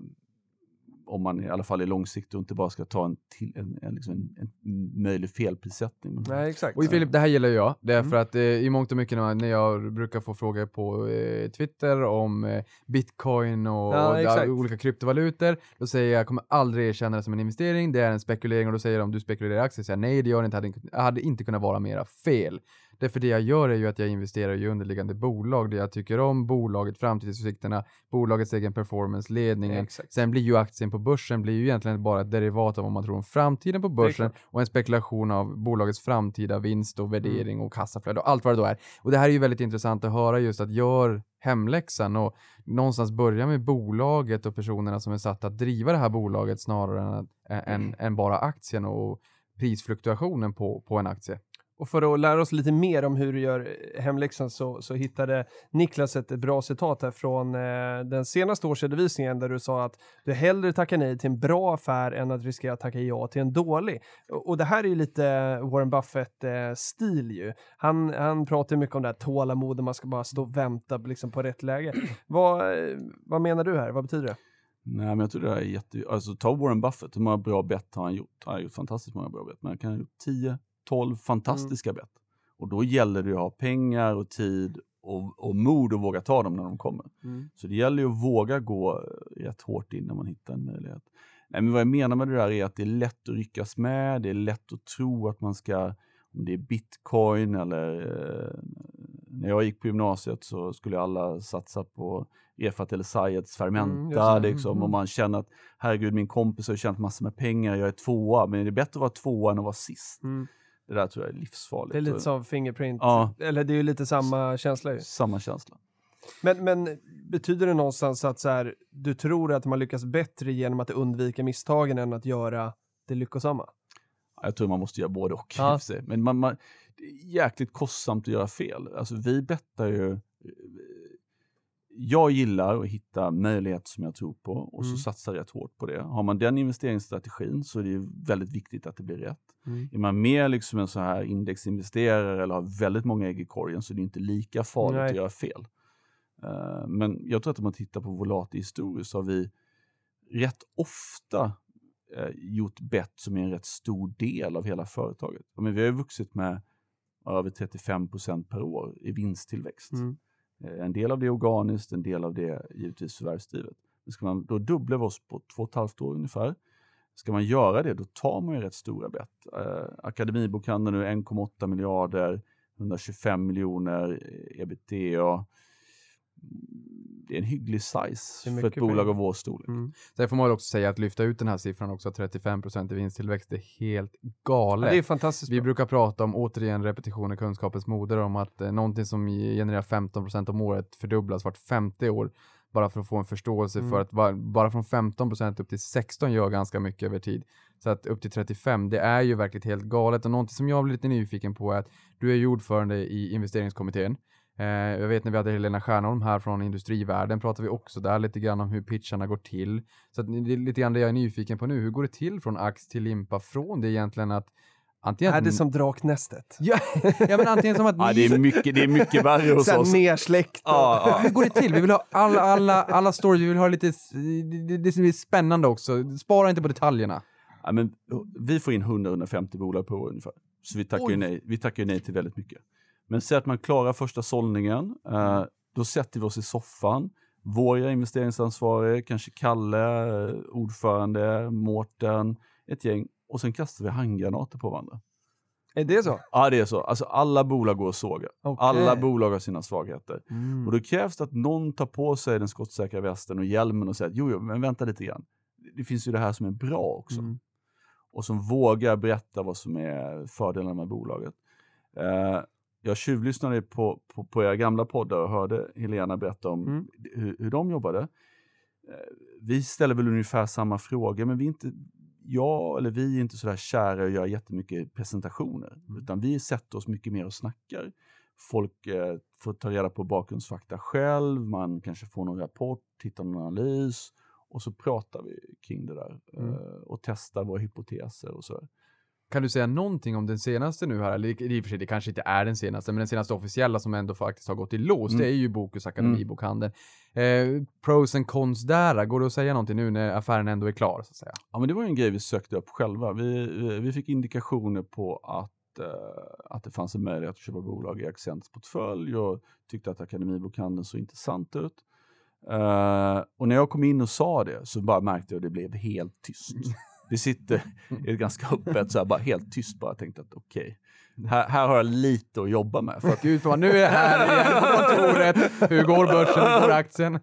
[SPEAKER 5] om man i alla fall är långsiktig och inte bara ska ta en, till, en, en, liksom en, en möjlig felprissättning.
[SPEAKER 1] Nej, exakt.
[SPEAKER 4] Och Filip, det här gillar jag. Det är
[SPEAKER 1] Mm.
[SPEAKER 4] för att eh, i mångt och mycket när, man, när jag brukar få frågor på eh, Twitter om eh, bitcoin och,
[SPEAKER 1] Ja,
[SPEAKER 4] och olika kryptovalutor, då säger jag jag kommer aldrig erkänna det som en investering, det är en spekulering och då säger de du spekulerar i aktier, säger jag nej det gör det inte, hade, inte- hade inte kunnat vara mera fel. Därför det jag gör är ju att jag investerar i underliggande bolag, det jag tycker om, bolaget, framtidsutsikterna, bolagets egen performance, ledningen.
[SPEAKER 1] Exakt.
[SPEAKER 4] Sen blir ju aktien på börsen blir ju egentligen bara ett derivat av vad man tror om framtiden på börsen och en spekulation av bolagets framtida vinst och värdering
[SPEAKER 1] Mm.
[SPEAKER 4] och kassaflöde och allt vad det då är. Och det här är ju väldigt intressant att höra just att gör hemläxan och någonstans börja med bolaget och personerna som är satta att driva det här bolaget snarare än, än, än bara aktien och prisfluktuationen på, på en aktie.
[SPEAKER 1] Och för att lära oss lite mer om hur du gör hemläxan så, så hittade Niklas ett bra citat här från eh, den senaste årsredovisningen där du sa att du hellre tackar nej till en bra affär än att riskera att tacka ja till en dålig. Och, och det här är ju lite Warren Buffett-stil ju. Han, han pratar ju mycket om det här tålamod, man ska bara stå och vänta liksom, på rätt läge. vad, eh, vad menar du här? Vad betyder det?
[SPEAKER 5] Nej, men jag tror det här är jätte... Alltså ta Warren Buffett, hur många bra bett har han gjort? Han har gjort fantastiskt många bra bett, men han kan ha gjort 10, 12 fantastiska bett. Och då gäller det att ha pengar och tid och, och mod att våga ta dem när de kommer. Så det gäller ju att våga gå rätt hårt in när man hittar en möjlighet. Nej, men vad jag menar med det där är att det är lätt att ryckas med, det är lätt att tro att man ska, om det är bitcoin eller eh, när jag gick på gymnasiet så skulle alla satsa på Efat eller Sayeds
[SPEAKER 1] Mm,
[SPEAKER 5] Fermenta
[SPEAKER 1] det.
[SPEAKER 5] liksom,
[SPEAKER 1] Mm.
[SPEAKER 5] och man känner att herregud min kompis har tjänat massor med pengar, jag är tvåa, men det är bättre att vara tvåa än att vara sist.
[SPEAKER 1] Mm.
[SPEAKER 5] Det där tror jag är livsfarligt.
[SPEAKER 1] Det är lite som Fingerprint,
[SPEAKER 5] Ja.
[SPEAKER 1] eller det är ju lite samma känsla ju.
[SPEAKER 5] Samma känsla.
[SPEAKER 1] Men, men betyder det någonstans att så här, du tror att man lyckas bättre genom att undvika misstagen än att göra det lyckosamma?
[SPEAKER 5] Jag tror man måste göra både och.
[SPEAKER 1] Ja.
[SPEAKER 5] Men man, man, det är jäkligt kostsamt att göra fel. Alltså, vi bettar ju... Jag gillar att hitta möjligheter som jag tror på och
[SPEAKER 1] Mm.
[SPEAKER 5] så satsa rätt hårt på det. Har man den investeringsstrategin så är det väldigt viktigt att det blir rätt.
[SPEAKER 1] Mm.
[SPEAKER 5] Är man mer liksom en sån här indexinvesterare eller har väldigt många ägg i korgen så är det inte lika farligt
[SPEAKER 1] Nej.
[SPEAKER 5] att göra fel. Eh, men jag tror att om man tittar på Volati historiskt så har vi rätt ofta eh, gjort bett som är en rätt stor del av hela företaget. Men vi har ju vuxit med över 35 procent per år i vinsttillväxt.
[SPEAKER 1] Mm.
[SPEAKER 5] Eh, en del av det är organiskt, en del av det är givetvis förvärvsdrivet. Men ska man, då dubblar vi oss på två och ett halvt år ungefär. Ska man göra det, då tar man ju rätt stora bett. Eh, Akademibokhandeln nu 1,8 miljarder, 125 miljoner eh, ebitda. Det är en hygglig size för ett bolag
[SPEAKER 1] pengar.
[SPEAKER 5] av vår storlek.
[SPEAKER 1] Mm.
[SPEAKER 4] Sen får man väl också säga att lyfta ut den här siffran också, 35% i vinsttillväxt, det är helt
[SPEAKER 1] Ja,
[SPEAKER 4] galet.
[SPEAKER 1] det är fantastiskt
[SPEAKER 4] Vi
[SPEAKER 1] bra.
[SPEAKER 4] brukar prata om, återigen, repetition är kunskapens moder, om att eh, någonting som genererar 15% om året fördubblas vart 50 år. Bara för att få en förståelse
[SPEAKER 1] Mm.
[SPEAKER 4] för att bara från 15% upp till 16 gör ganska mycket över tid. Så att upp till 35, det är ju verkligen helt galet. Och någonting som jag blir lite nyfiken på är att du är ju ordförande i investeringskommittén. Eh, jag vet när vi hade Helena Stjärnholm här från industrivärlden pratade vi också där lite grann om hur pitcharna går till. Så att det är lite grann det jag är nyfiken på nu. Hur går det till från ax till limpa? Från det egentligen att antingen...
[SPEAKER 1] Är det som draknästet?
[SPEAKER 4] Ja, ja men antingen som att
[SPEAKER 5] Ja,
[SPEAKER 4] ni...
[SPEAKER 5] det, är mycket, det är mycket värre hos oss.
[SPEAKER 1] nersläckt. och-
[SPEAKER 5] Ja, ja.
[SPEAKER 4] Hur går det till? Vi vill ha alla, alla, alla stories, vi vill ha lite, det, som är spännande också. Spara inte på detaljerna.
[SPEAKER 5] Ja, men, vi får in 100-150 bolag på ungefär. Så vi tackar, ju nej, vi tackar ju nej till väldigt mycket. Men säg att man klarar första sållningen, eh, då sätter vi oss i soffan. Våra investeringsansvariga, kanske Kalle, eh, ordförande, Mårten, ett gäng. Och sen kastar vi handgranater på varandra.
[SPEAKER 1] Är det så?
[SPEAKER 5] Ja, det är så. Alltså alla bolag går att såga.
[SPEAKER 1] Okej.
[SPEAKER 5] Alla bolag har sina svagheter.
[SPEAKER 4] Mm.
[SPEAKER 5] Och då krävs det att någon tar på sig den skottsäkra västen och hjälmen och säger att jo, jo, men vänta lite grann. Det finns ju det här som är bra också.
[SPEAKER 4] Mm.
[SPEAKER 5] Och som vågar berätta vad som är fördelarna med bolaget. Eh, jag tjuvlyssnade på, på, på era gamla poddar och hörde Helena berätta om
[SPEAKER 1] Mm.
[SPEAKER 5] hur, hur de jobbade. Eh, vi ställer väl ungefär samma frågor, men vi inte, jag eller vi är inte så där kära och gör jättemycket presentationer. Utan vi sätter oss mycket mer och snackar. Folk eh, får ta reda på bakgrundsfakta själv, man kanske får någon rapport, tittar någon analys och så pratar vi kring det där
[SPEAKER 1] Mm.
[SPEAKER 5] eh, och testar våra hypoteser och så.
[SPEAKER 4] Kan du säga någonting om den senaste nu här? Eller i och för sig, det kanske inte är den senaste, men den senaste officiella som ändå faktiskt har gått i lås,
[SPEAKER 5] Mm.
[SPEAKER 4] det är ju Bokus Akademibokhandeln. Eh, pros and cons där, går det att säga någonting nu när affären ändå är klar, så att säga?
[SPEAKER 5] Ja, men det var ju en grej vi sökte upp själva. Vi, vi- vi fick indikationer på att, eh, att det fanns en möjlighet att köpa bolag i Accents portfölj och tyckte att Akademibokhandeln såg intressant ut. Eh, och när jag kom in och sa det så bara märkte jag att det blev helt tyst. Vi sitter i ett ganska öppet, så här, bara helt tyst bara tänkte att okej, här, här har jag lite att jobba med. För att,
[SPEAKER 4] Gud, vad nu är jag här igen på kontoret. Hur går börsen? Hur går aktien?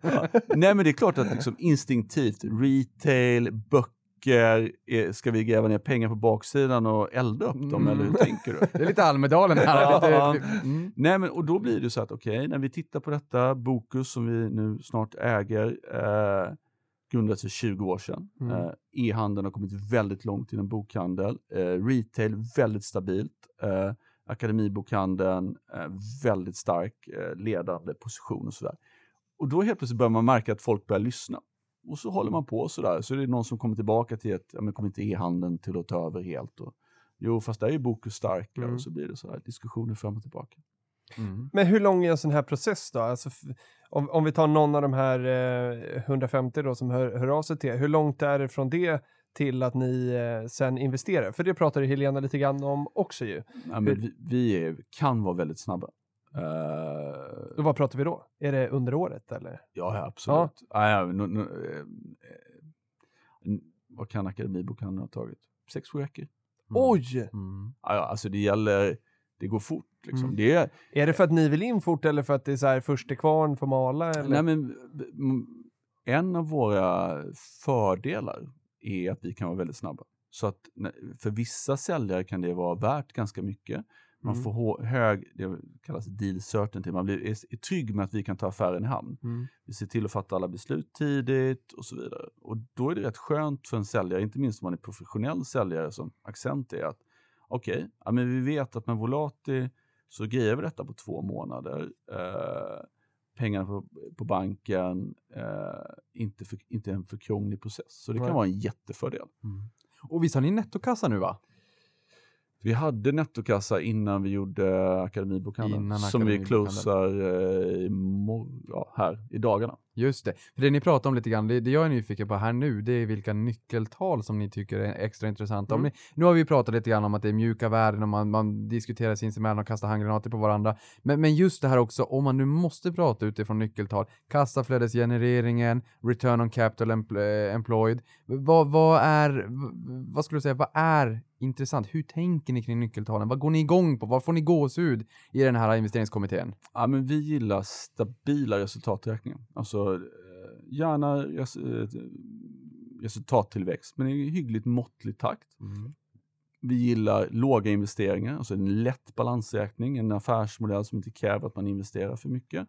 [SPEAKER 5] nej men det är klart att liksom instinktivt, retail, böcker, eh, ska vi gräva ner pengar på baksidan och elda upp dem
[SPEAKER 4] Mm.
[SPEAKER 5] eller hur tänker du?
[SPEAKER 4] Det är lite Almedalen här.
[SPEAKER 5] Ja.
[SPEAKER 4] Lite, mm.
[SPEAKER 5] Nej, men och då blir det så att okej, när vi tittar på detta, Bokus som vi nu snart äger, eh, grundades för 20 år sedan.
[SPEAKER 4] Mm.
[SPEAKER 5] Eh, E-handeln har kommit väldigt långt inom bokhandel. Eh, retail väldigt stabilt. Eh, Akademibokhandeln eh, väldigt stark, eh, ledande position och sådär. Och då helt plötsligt börjar man märka att folk börjar lyssna. Och så håller man på sådär, så är det någon som kommer tillbaka till att, ja men kommer inte e-handeln till att ta över helt? Och, jo, fast där är ju Bokus starkare
[SPEAKER 1] Mm.
[SPEAKER 5] och så blir det så här diskussioner fram och tillbaka.
[SPEAKER 4] Mm.
[SPEAKER 1] Men hur lång är en sån här process då? Alltså, om, om vi tar någon av de här eh, 150 då som hör, hör av sig till hur långt är det från det till att ni eh, sen investerar? För det pratade Helena lite grann om också ju.
[SPEAKER 5] Ja, men vi vi är, kan vara väldigt snabba. Eh,
[SPEAKER 1] Och vad pratar vi då? Är det under året eller?
[SPEAKER 5] ja, absolut. Ja. Ja, nu, nu, eh, vad kan Akademibokhandeln ha tagit? Sex, sju veckor?
[SPEAKER 1] Oj!
[SPEAKER 4] Mm.
[SPEAKER 5] Ja, ja, alltså det gäller, det går fort. Liksom.
[SPEAKER 1] Mm.
[SPEAKER 5] Det är,
[SPEAKER 1] Är det för att ni vill in fort eller för att det är så här först till kvarn får mala? Eller?
[SPEAKER 5] nej, men, en av våra fördelar är att vi kan vara väldigt snabba. Så att för vissa säljare kan det vara värt ganska mycket. Man
[SPEAKER 1] Mm.
[SPEAKER 5] får hög, det kallas deal certainty, man blir, är, är trygg med att vi kan ta affären i hamn.
[SPEAKER 1] Mm.
[SPEAKER 5] Vi ser till att fatta alla beslut tidigt och så vidare. Och då är det rätt skönt för en säljare, inte minst om man är professionell säljare som Accent är, att okej, ja, men vi vet att med Volati så grejer vi detta på två månader. Eh, pengarna på, på banken, eh, inte, för, inte en för krånglig process. Så det
[SPEAKER 1] Nej.
[SPEAKER 5] kan vara en jättefördel.
[SPEAKER 4] Och visst har ni nettokassa nu va?
[SPEAKER 5] Vi hade nettokassa innan vi gjorde Akademibokhandeln,
[SPEAKER 4] Innan
[SPEAKER 5] som vi closar eh, ja, här i dagarna.
[SPEAKER 4] Just det. För det ni pratar om lite grann, det, det jag är nyfiken på här nu, det är vilka nyckeltal som ni tycker är extra intressanta. Om
[SPEAKER 1] Mm.
[SPEAKER 4] ni, nu har vi pratat lite grann om att det är mjuka värden och man, man diskuterar sinsemellan och kastar handgranater på varandra. Men, men just det här också, om man nu måste prata utifrån nyckeltal, kassaflödesgenereringen, return on capital eh, employed, vad, vad är, vad skulle du säga, vad är intressant? Hur tänker ni kring nyckeltalen? Vad går ni igång på? Vad får ni gåshud i den här investeringskommittén?
[SPEAKER 5] Ja, men vi gillar stabila resultaträkningar. Alltså eh, gärna res eh, resultattillväxt, men i hyggligt måttlig takt. Vi gillar låga investeringar, alltså en lätt balansräkning, en affärsmodell som inte kräver att man investerar för mycket.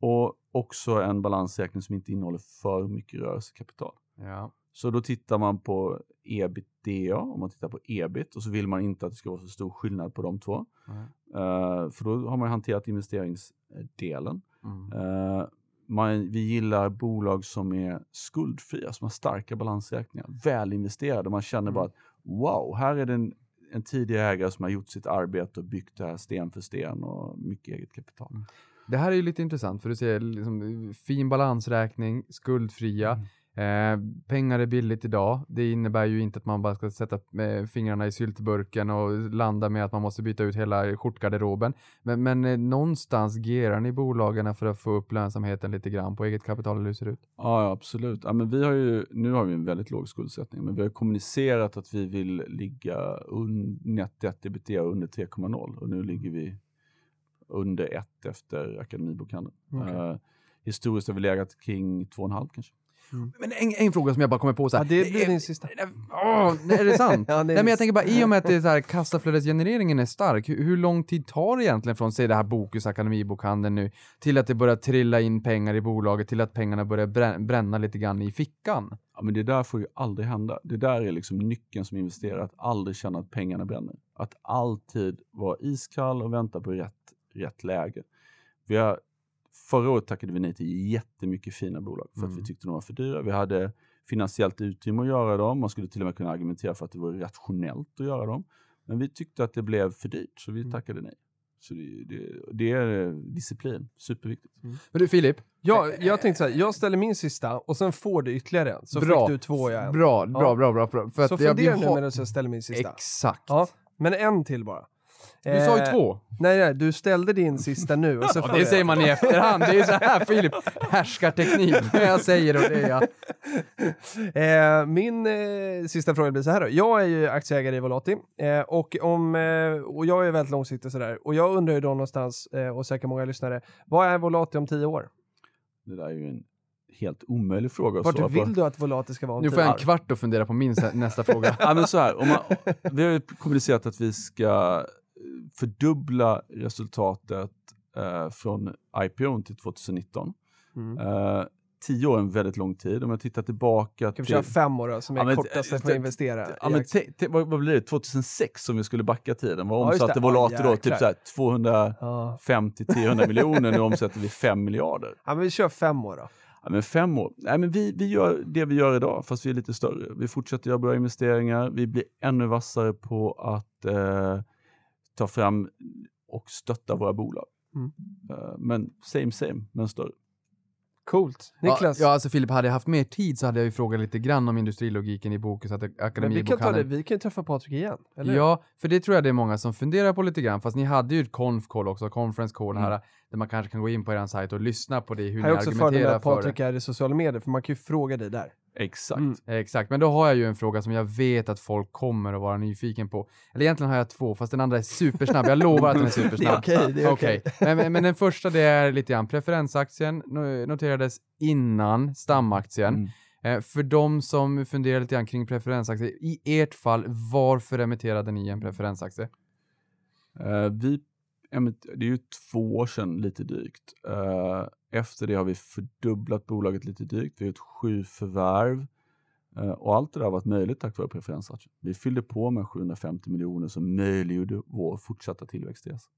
[SPEAKER 5] Och också en balansräkning som inte innehåller för mycket rörelsekapital.
[SPEAKER 4] Ja.
[SPEAKER 5] Så då tittar man på ebitda, om man tittar på ebit, och så vill man inte att det ska vara så stor skillnad på de två.
[SPEAKER 4] Nej.
[SPEAKER 5] Eh, för då har man hanterat investeringsdelen.
[SPEAKER 4] Mm.
[SPEAKER 5] Eh, man, vi gillar bolag som är skuldfria, som har starka balansräkningar, välinvesterade. Man känner bara att wow, här är det en, en tidigare ägare som har gjort sitt arbete och byggt det här sten för sten och mycket eget kapital.
[SPEAKER 4] Det här är ju lite intressant för du ser liksom, fin balansräkning, skuldfria. Eh, pengar är billigt idag. Det innebär ju inte att man bara ska sätta eh, fingrarna i syltburken och landa med att man måste byta ut hela skjortgarderoben. Men, men eh, någonstans gerar ni bolagen för att få upp lönsamheten lite grann på eget kapital, eller hur ser det ut?
[SPEAKER 5] Ja, ja, absolut. Ja, men vi har ju, nu har vi en väldigt låg skuldsättning, men vi har kommunicerat att vi vill ligga un, net debt ebitda under 3,0 och nu ligger vi under 1 efter Akademibokhandeln.
[SPEAKER 1] Okej.
[SPEAKER 5] Eh, historiskt har vi legat kring 2,5 kanske.
[SPEAKER 4] Men en, en fråga som jag bara kommer på så här.
[SPEAKER 1] Ja, det blir din sista.
[SPEAKER 4] Åh, nej, är det sant?
[SPEAKER 1] Ja, det är
[SPEAKER 4] nej, men jag tänker bara, i och med att det är så här, kassaflödesgenereringen är stark, hur, hur lång tid tar det egentligen från, säg det här Bokus Akademibokhandeln nu, till att det börjar trilla in pengar i bolaget, till att pengarna börjar brä- bränna lite grann i fickan?
[SPEAKER 5] Ja, men det där får ju aldrig hända. Det där är liksom nyckeln som investerare, att aldrig känna att pengarna bränner. Att alltid vara iskall och vänta på rätt, rätt läge. Vi har, förra året tackade vi nej till jättemycket fina bolag för att
[SPEAKER 4] Mm.
[SPEAKER 5] vi tyckte de var för dyra. Vi hade finansiellt utrymme att göra dem. Man skulle till och med kunna argumentera för att det var rationellt att göra dem. Men vi tyckte att det blev för dyrt, så vi
[SPEAKER 1] Mm.
[SPEAKER 5] tackade nej. Så det, det, det är eh, disciplin, superviktigt.
[SPEAKER 4] Men du Filip,
[SPEAKER 1] Ja, jag tänkte så här, jag ställer min sista och sen får du ytterligare en. Så
[SPEAKER 4] Bra.
[SPEAKER 1] fick du två jag en.
[SPEAKER 4] bra, bra,
[SPEAKER 1] Ja.
[SPEAKER 4] bra, bra, bra. För
[SPEAKER 1] Så
[SPEAKER 4] jag-
[SPEAKER 1] fundera nu
[SPEAKER 4] har-
[SPEAKER 1] medan jag ställer min sista.
[SPEAKER 4] Exakt.
[SPEAKER 1] Ja, men en till bara.
[SPEAKER 4] Du sa ju
[SPEAKER 1] Eh,
[SPEAKER 4] två.
[SPEAKER 1] Nej, nej, du ställde din sista nu. Och så
[SPEAKER 4] Ja,
[SPEAKER 1] får
[SPEAKER 4] det
[SPEAKER 1] jag-
[SPEAKER 4] säger man i efterhand. Det är så här Filip, härskarteknik. Jag säger och det är jag.
[SPEAKER 1] Eh, min eh, sista fråga blir så här då. Jag är ju aktieägare i Volati eh, och, om, eh, och jag är väldigt långsiktig sådär. Och jag undrar ju då någonstans, eh, och säkert många lyssnare, vad är Volati om tio år?
[SPEAKER 5] Det där är ju en helt omöjlig fråga att
[SPEAKER 1] Vart
[SPEAKER 5] svara på.
[SPEAKER 1] vill du att Volati ska vara om
[SPEAKER 4] Nu får jag en kvart att fundera på min nästa fråga.
[SPEAKER 5] Ja, men så här, om man, vi har ju kommunicerat att vi ska fördubbla resultatet eh, från IPO till 2019.
[SPEAKER 1] Mm.
[SPEAKER 5] Eh, tio år är en väldigt lång tid. Om jag tittar tillbaka
[SPEAKER 1] Ska vi
[SPEAKER 5] till...
[SPEAKER 1] köra fem år då, som är
[SPEAKER 5] Ja, men-
[SPEAKER 1] kortaste för att investera?
[SPEAKER 5] Ja, men vad, vad blir det? 2006 om vi skulle backa tiden. Vad omsatte
[SPEAKER 1] Ja,
[SPEAKER 5] då? Typ
[SPEAKER 1] jäklar.
[SPEAKER 5] så här 250-300
[SPEAKER 1] Ja.
[SPEAKER 5] miljoner. Nu omsätter vi 5 miljarder.
[SPEAKER 1] ja, men vi kör fem år då.
[SPEAKER 5] Ja, men fem år. Nej, men vi, vi gör det vi gör idag, fast vi är lite större. Vi fortsätter göra bra investeringar. Vi blir ännu vassare på att eh, ta fram och stötta våra bolag.
[SPEAKER 1] Mm.
[SPEAKER 5] Eh, men same same, men större.
[SPEAKER 1] Coolt. Niklas?
[SPEAKER 4] Ja, ja, alltså Filip, hade jag haft mer tid så hade jag ju frågat lite grann om industrilogiken i Bokus att
[SPEAKER 1] men vi kan, ta det, vi kan träffa Patrik igen, eller hur?
[SPEAKER 4] Ja, för det tror jag det är många som funderar på lite grann, fast ni hade ju ett conf call också, conference call här, där man kanske kan gå in på er sajt och lyssna på det, hur
[SPEAKER 1] Här
[SPEAKER 4] ni
[SPEAKER 1] är också fördelen med
[SPEAKER 4] argumenterar
[SPEAKER 1] att
[SPEAKER 4] för det.
[SPEAKER 1] Patrik är i sociala medier, för man kan ju fråga dig där.
[SPEAKER 5] Exakt.
[SPEAKER 1] Mm.
[SPEAKER 4] Exakt, men då har jag ju en fråga som jag vet att folk kommer att vara nyfiken på. Eller egentligen har jag två, fast den andra är supersnabb. Jag lovar att den är supersnabb.
[SPEAKER 1] Det är okej, det är okej.
[SPEAKER 4] Men, men, den första det är lite grann, preferensaktien no- noterades innan stamaktien.
[SPEAKER 5] Mm.
[SPEAKER 4] Eh, för de som funderar lite grann kring preferensaktier, i ert fall, varför emitterade ni en preferensaktie?
[SPEAKER 5] Eh, vi, det är ju två år sedan lite drygt. Eh, efter det har vi fördubblat bolaget lite drygt. Vi har gjort sju förvärv. Eh, och allt det där har varit möjligt tack vare preferensaktier. Vi fyllde på med 750 miljoner som möjliggjorde vår fortsatta tillväxtresa.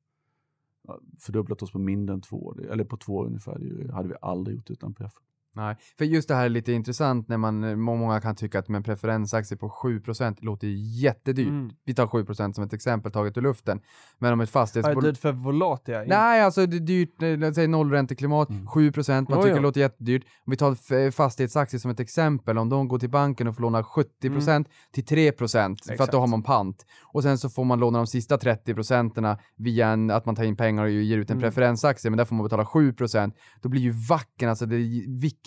[SPEAKER 5] Fördubblat oss på mindre än två år, eller på två år ungefär. Det hade vi aldrig gjort utan preferens.
[SPEAKER 4] Nej, för just det här är lite intressant när man, eh, må- många kan tycka att med en preferensaktie på 7% låter jättedyrt.
[SPEAKER 1] Mm.
[SPEAKER 4] Vi tar 7% som ett exempel taget ur luften. Men om ett
[SPEAKER 1] Är det
[SPEAKER 4] fastighetsbolag...
[SPEAKER 1] dyrt för Volati? ja?
[SPEAKER 4] Nej, alltså det är dyrt, eh, säga nollränteklimat,
[SPEAKER 5] Mm.
[SPEAKER 4] 7%, man
[SPEAKER 1] Jo,
[SPEAKER 4] tycker det låter jättedyrt. Om vi tar eh, fastighetsaktier som ett exempel, om de går till banken och får låna 70% till 3% för att
[SPEAKER 1] Mm. Exakt.
[SPEAKER 4] då har man pant. Och sen så får man låna de sista 30% via en, att man tar in pengar och ger ut en
[SPEAKER 1] Mm.
[SPEAKER 4] preferensaktie, men där får man betala 7%. Då blir ju vacken, alltså det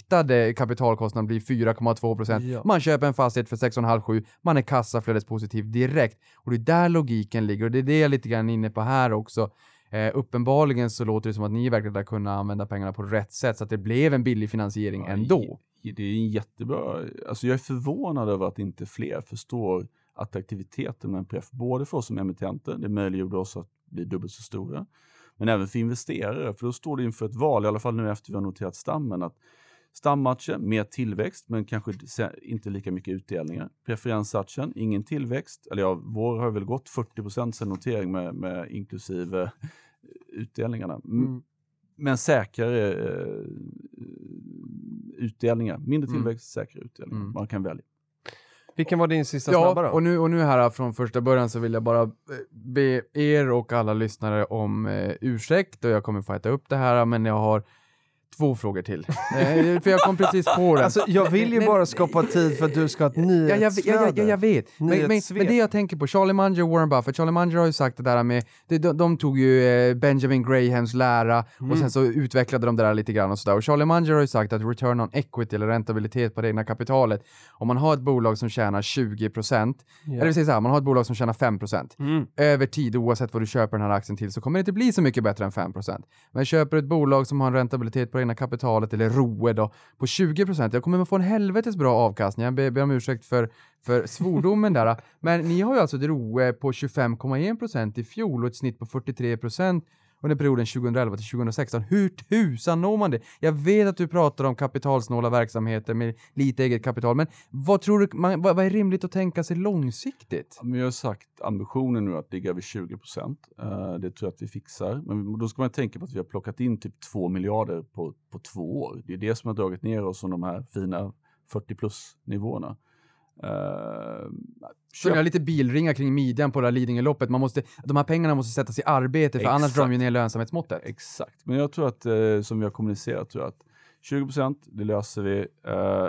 [SPEAKER 4] viktade kapitalkostnaden blir 4,2%.
[SPEAKER 1] Ja.
[SPEAKER 4] Man köper en fastighet för 6,5-7, man är kassaflödespositiv direkt. Och det är där logiken ligger och det är det jag lite grann är inne på här också. Eh, uppenbarligen så låter det som att ni verkligen har kunnat använda pengarna på rätt sätt så att det blev en billig finansiering
[SPEAKER 5] Ja,
[SPEAKER 4] ändå.
[SPEAKER 5] Det är en jättebra, alltså jag är förvånad över att inte fler förstår attraktiviteten med en pref, både för oss som emittenter, det möjliggjorde oss att bli dubbelt så stora, men även för investerare, för då står det inför ett val, i alla fall nu efter vi har noterat stammen, att stammatchen, mer tillväxt, men kanske inte lika mycket utdelningar. Preferensatchen, ingen tillväxt, eller ja, vår har väl gått 40 sen notering med, med inklusive eh, utdelningarna.
[SPEAKER 1] Mm.
[SPEAKER 5] Men säkrare eh, utdelningar. Mindre
[SPEAKER 4] Mm.
[SPEAKER 5] tillväxt, säkrare utdelningar.
[SPEAKER 4] Mm.
[SPEAKER 5] Man kan välja.
[SPEAKER 1] Vilken var din sista snabba
[SPEAKER 4] Ja,
[SPEAKER 1] då?
[SPEAKER 4] och nu, och nu här från första början så vill jag bara eh, be er och alla lyssnare om eh, ursäkt och jag kommer få äta upp det här men jag har två frågor till. För jag kom precis på det.
[SPEAKER 1] Alltså, jag vill ju
[SPEAKER 4] Men-
[SPEAKER 1] bara skapa tid för att du ska ha ett
[SPEAKER 4] Ja, jag, ja,
[SPEAKER 1] nyhetsflöde.
[SPEAKER 4] ja, jag vet. Men, men, men det jag tänker på, Charlie Munger och Warren Buffett. Charlie Munger har ju sagt det där med, de, de, de tog ju eh, Benjamin Grahams lära och sen så utvecklade de det där lite grann och sådär. Och Charlie Munger har ju sagt att return on equity eller räntabilitet på det egna kapitalet, om man har ett bolag som tjänar 20%, eller vi säger så här, man har ett bolag som tjänar 5%,
[SPEAKER 1] Mm.
[SPEAKER 4] över tid oavsett vad du köper den här aktien till så kommer det inte bli så mycket bättre än 5%. Men köper du ett bolag som har en räntabilitet på egna kapitalet eller ROE då på 20%, jag kommer att få en helvetes bra avkastning. Jag ber, ber om ursäkt för, för svordomen där. Men ni har ju alltså ett ROE på 25,1% i fjol och ett snitt på 43% under perioden 2011 till 2016. Hur tusan når man det? Jag vet att du pratar om kapitalsnåla verksamheter med lite eget kapital, men vad tror du, man, vad, vad är rimligt att tänka sig långsiktigt?
[SPEAKER 5] Men jag har sagt ambitionen nu att ligga över 20 procent. Eh, det tror jag att vi fixar. Men då ska man tänka på att vi har plockat in typ 2 miljarder på, på två år. Det är det som har dragit ner oss från de här fina 40 plus nivåerna. Uh,
[SPEAKER 4] Så har lite bilringar kring midjan på det här Lidingö-loppet. Man måste, de här pengarna måste sättas i arbete för annars
[SPEAKER 5] Exakt.
[SPEAKER 4] drar de ju ner lönsamhetsmåttet.
[SPEAKER 5] Exakt, men jag tror att eh, som vi har kommunicerat tror jag att 20 procent, det löser vi. Eh,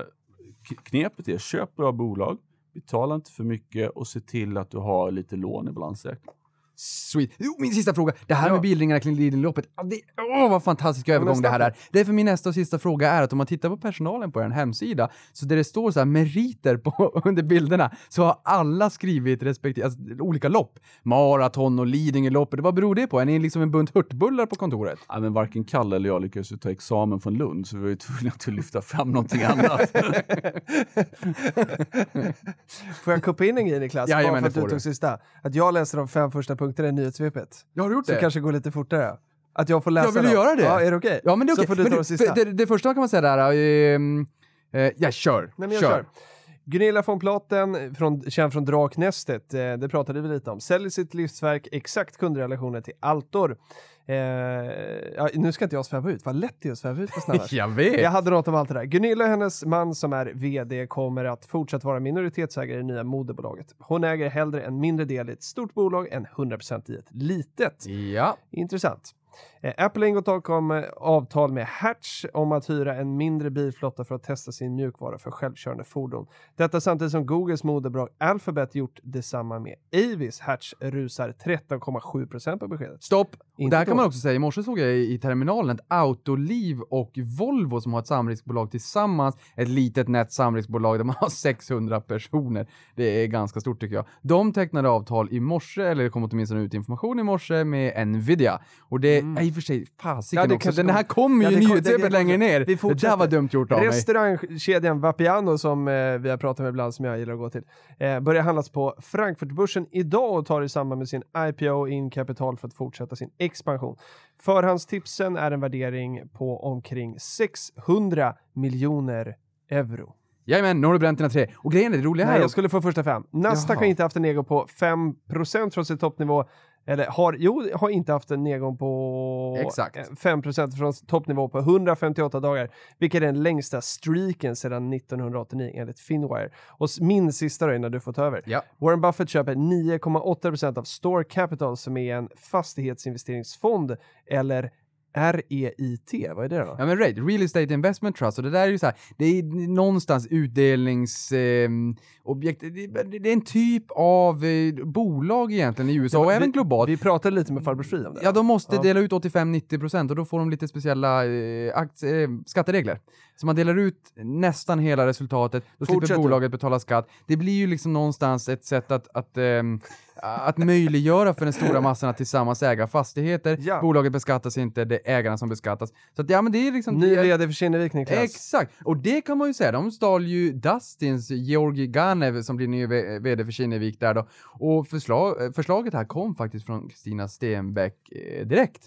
[SPEAKER 5] knepet är köp bra bolag, betala inte för mycket och se till att du har lite lån i balansräkningen.
[SPEAKER 4] Sweet. Jo, min sista fråga. Det här
[SPEAKER 1] Ja.
[SPEAKER 4] med bilringarna kring Lidingö-loppet. Ja, det- Åh, vad fantastisk övergång det här är. Det är för min nästa och sista fråga är att om man tittar på personalen på er hemsida, så där det står så här meriter på, under bilderna, så har alla skrivit respektive, alltså, olika lopp. Maraton och Lidingö-loppet. Vad beror det på? Är ni liksom en bunt hurtbullar på kontoret?
[SPEAKER 5] Ja, men varken Kalle eller jag lyckades ta examen från Lund så vi var ju tvungna att lyfta fram någonting annat.
[SPEAKER 1] Får jag kuppa in en grej Niklas?
[SPEAKER 4] Jajamän,
[SPEAKER 1] Bara
[SPEAKER 4] det
[SPEAKER 1] för att du. tog sista. Att jag läser de fem första punkterna i nyhetssvepet.
[SPEAKER 4] Jag har gjort
[SPEAKER 1] Så
[SPEAKER 4] det?
[SPEAKER 1] kanske går lite fortare. Att jag får läsa
[SPEAKER 4] Jag vill
[SPEAKER 1] dem.
[SPEAKER 4] göra det.
[SPEAKER 1] Ja, är det okej?
[SPEAKER 4] Ja, men det är
[SPEAKER 1] Så
[SPEAKER 4] okej.
[SPEAKER 1] du
[SPEAKER 4] Men
[SPEAKER 1] ta
[SPEAKER 4] du,
[SPEAKER 1] de sista.
[SPEAKER 4] för det, det första kan man säga där, ehm, eh, ja, kör.
[SPEAKER 1] Nej, kör. Gunilla von Platen, från, känd från Draknästet, eh, det pratade vi lite om, säljer sitt livsverk exakt kundrelationer till Altor. Eh, ja, nu ska inte jag sväva ut, vad lätt det är att sväva ut på här.
[SPEAKER 4] Jag vet.
[SPEAKER 1] Jag hade något om allt det där. Gunilla och hennes man som är VD kommer att fortsatt vara minoritetsägare i det nya moderbolaget. Hon äger hellre en mindre del i ett stort bolag än 100% i ett litet.
[SPEAKER 4] Ja.
[SPEAKER 1] Intressant. Eh, Apple har ingått avtal med, Hatch om att hyra en mindre bilflotta för att testa sin mjukvara för självkörande fordon. Detta samtidigt som Googles moderbolag Alphabet gjort detsamma med Avis. Hatch rusar 13,7% på beskedet.
[SPEAKER 4] Stopp! Och
[SPEAKER 1] Inte
[SPEAKER 4] där kan man också säga, i morse såg jag i, terminalen att Autoliv och Volvo som har ett samriskbolag tillsammans, ett litet nätt samriskbolag där man har 600 personer. Det är ganska stort tycker jag. De tecknade avtal i morse, eller det kom åtminstone ut information i morse med Nvidia. Och det är i och för sig fasiken
[SPEAKER 1] Ja,
[SPEAKER 4] också. Den här
[SPEAKER 1] kom-
[SPEAKER 4] kommer ju i nyhetssvepet längre ner.
[SPEAKER 1] vi
[SPEAKER 4] det där var dumt gjort av mig.
[SPEAKER 1] Restaurangkedjan Vapiano som eh, vi har pratat med ibland som jag gillar att gå till eh, börjar handlas på Frankfurtbörsen idag och tar i samband med sin IPO in kapital för att fortsätta sin expansion. Förhandstipsen är en värdering på omkring 600 miljoner euro.
[SPEAKER 4] Jajamän, nu har du bränt dina tre. Och grejen är, det roliga här...
[SPEAKER 1] Nej, jag skulle få första fem. Nasdaq
[SPEAKER 4] Jaha.
[SPEAKER 1] har inte haft en nedgång på 5% från sin toppnivå. Eller har, jo, har inte haft en nedgång på
[SPEAKER 4] Exakt.
[SPEAKER 1] eh, 5% från toppnivå på 158 dagar, vilket är den längsta streaken sedan 1989 enligt Finwire. Och min sista då innan du får ta över.
[SPEAKER 4] Ja.
[SPEAKER 1] Warren Buffett köper 9,8% av Store Capital som är en fastighetsinvesteringsfond eller REIT, vad är det då?
[SPEAKER 4] Ja men right, Real Estate Investment Trust, och det där är ju så här, det är någonstans utdelningsobjekt, det, det, det är en typ av eh, bolag egentligen i USA och även
[SPEAKER 1] vi,
[SPEAKER 4] globalt.
[SPEAKER 1] Vi pratade lite med Farbror Fri om det.
[SPEAKER 4] Ja, de måste
[SPEAKER 1] Ja.
[SPEAKER 4] dela ut 85-90% och då får de lite speciella eh, aktie, eh, skatteregler. Så man delar ut nästan hela resultatet, då
[SPEAKER 1] Fortsätt
[SPEAKER 4] slipper bolaget betala skatt. Det blir ju liksom någonstans ett sätt att, att, ehm, att möjliggöra för den stora massan att tillsammans äga fastigheter.
[SPEAKER 1] Ja.
[SPEAKER 4] Bolaget beskattas inte, det är ägarna som beskattas. Så att, ja, men det är liksom...
[SPEAKER 1] Ny vd för Kinnevik, Niklas.
[SPEAKER 4] Exakt! Och det kan man ju säga, de stal ju Dustins Georgi Ganev som blir ny v- vd för Kinnevik där då. Och förslag, eh, förslaget här kom faktiskt från Kristina Stenbeck eh, direkt.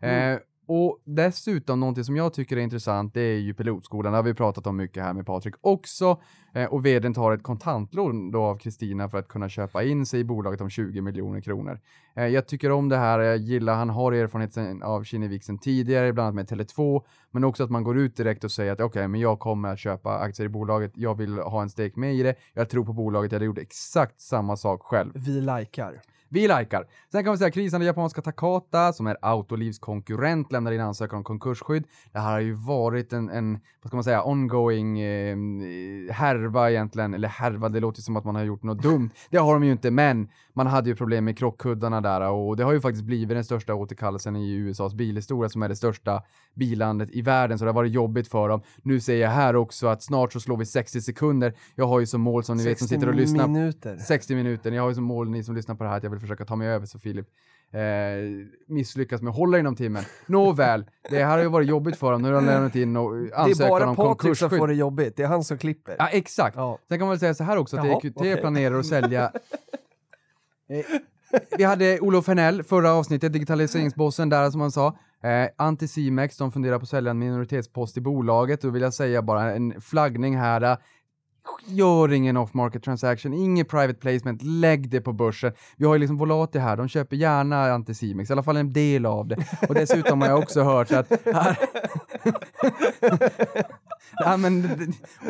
[SPEAKER 1] Mm.
[SPEAKER 4] Eh, och dessutom någonting som jag tycker är intressant, det är ju pilotskolan. Det har vi pratat om mycket här med Patrik också. Eh, och vdn tar ett kontantlån då av Kristina för att kunna köpa in sig i bolaget om 20 miljoner kronor. Eh, jag tycker om det här, jag gillar, han har erfarenhet sen, av Kinnevik sen tidigare, bland annat med Tele2, men också att man går ut direkt och säger att okej, men jag kommer att köpa aktier i bolaget, jag vill ha en stake med i det, jag tror på bolaget, jag hade gjort exakt samma sak själv.
[SPEAKER 1] Vi likar.
[SPEAKER 4] Vi likar. Sen kan vi säga krisande japanska Takata, som är Autolivs konkurrent, lämnar in ansökan om konkursskydd. Det här har ju varit en, en vad ska man säga, ongoing eh, härva egentligen, eller härva, det låter som att man har gjort något dumt. Det har de ju inte, men man hade ju problem med krockkuddarna där och det har ju faktiskt blivit den största återkallelsen i USAs bilhistoria som är det största billandet i världen, så det har varit jobbigt för dem. Nu säger jag här också att snart så slår vi 60 sekunder. Jag har ju som mål som ni vet som sitter och lyssnar.
[SPEAKER 1] minuter.
[SPEAKER 4] 60 minuter. Jag har ju som mål, ni som lyssnar på det här, att jag vill försöka ta mig över så Filip eh, misslyckas med att hålla inom timmen. Nåväl, det här har ju varit jobbigt för honom. Nu har han lämnat in och
[SPEAKER 1] Det är
[SPEAKER 4] ansökan
[SPEAKER 1] bara
[SPEAKER 4] om
[SPEAKER 1] Patrik som får
[SPEAKER 4] konkursskydd.
[SPEAKER 1] det jobbigt. Det är han som klipper.
[SPEAKER 4] Ja, exakt.
[SPEAKER 1] Ja.
[SPEAKER 4] Sen kan man väl säga så här också, att
[SPEAKER 1] Jaha,
[SPEAKER 4] EQT
[SPEAKER 1] okej.
[SPEAKER 4] planerar att sälja Eh, vi hade Olof Hernell, förra avsnittet, digitaliseringsbossen där som han sa. Eh, Anticimex, de funderar på att sälja en minoritetspost i bolaget. Då vill jag säga bara en flaggning här. Gör ingen off-market transaction, ingen private placement, lägg det på börsen. Vi har ju liksom Volati här, de köper gärna Anticimex, i alla fall en del av det. Och dessutom har jag också hört att här... ja, men,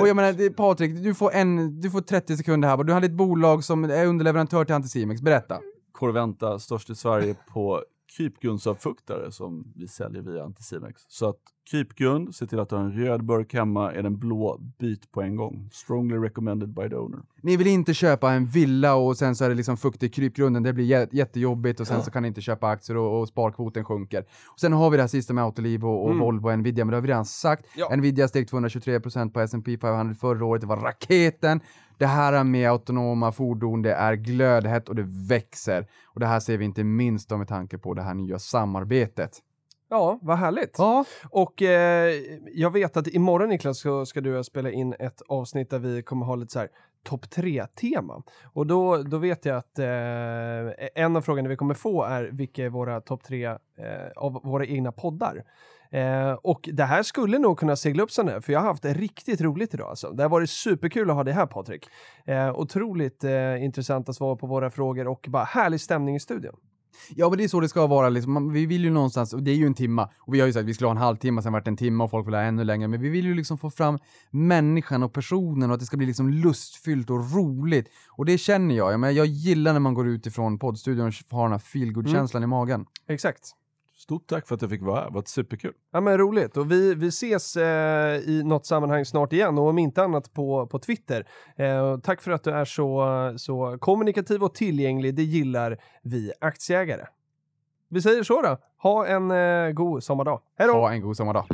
[SPEAKER 4] och jag menar, Patrik, du får, en, du får 30 sekunder här. Du hade ett bolag som är underleverantör till Anticimex, berätta.
[SPEAKER 5] Corventa, störst i Sverige på krypgrundsavfuktare som vi säljer via Anticimex. Så att krypgrund, se till att du har en röd burk hemma, är den blå, byt på en gång. Strongly recommended by the owner.
[SPEAKER 4] Ni vill inte köpa en villa och sen så är det liksom fukt i krypgrunden, det blir jä- jättejobbigt och sen så kan ni inte köpa aktier och, och sparkvoten sjunker. Och sen har vi det här sista med Autoliv och, och Volvo och Nvidia, men det har vi redan sagt.
[SPEAKER 1] Ja.
[SPEAKER 4] Nvidia steg 223% på S&P 500 förra året, det var raketen. Det här med autonoma fordon, det är glödhett och det växer. Och det här ser vi inte minst med tanke på det här nya samarbetet.
[SPEAKER 1] Ja, vad härligt.
[SPEAKER 4] Ja,
[SPEAKER 1] Och eh, jag vet att imorgon Niklas så ska du spela in ett avsnitt där vi kommer ha lite så här topp tre-tema. Och då, då vet jag att eh, en av frågorna vi kommer få är vilka är våra topp tre eh, av våra egna poddar. Eh, och det här skulle nog kunna segla upp sen här, för jag har haft det riktigt roligt idag. Alltså. Det har varit superkul att ha dig här Patrik. Eh, otroligt eh, intressanta svar på våra frågor och bara härlig stämning i studion.
[SPEAKER 4] Ja, men det är så det ska vara. Liksom. Man- Vi vill ju någonstans, och det är ju en timma, och vi har ju sagt att vi skulle ha en halvtimme, sen vart det en timme och folk vill ha ännu längre, men vi vill ju liksom få fram människan och personen och att det ska bli liksom lustfyllt och roligt. Och det känner jag. Jag, menar, jag gillar när man går ut ifrån poddstudion och har den här feelgood-känslan i magen.
[SPEAKER 1] Exakt.
[SPEAKER 5] Stort tack för att jag fick vara här, det var superkul.
[SPEAKER 1] Ja men roligt och vi, vi ses eh, i något sammanhang snart igen och om inte annat på, på Twitter. Eh, tack för att du är så, så kommunikativ och tillgänglig, det gillar vi aktieägare. Vi säger så då, ha en eh, god sommardag. Hej då!
[SPEAKER 4] Ha en god sommardag.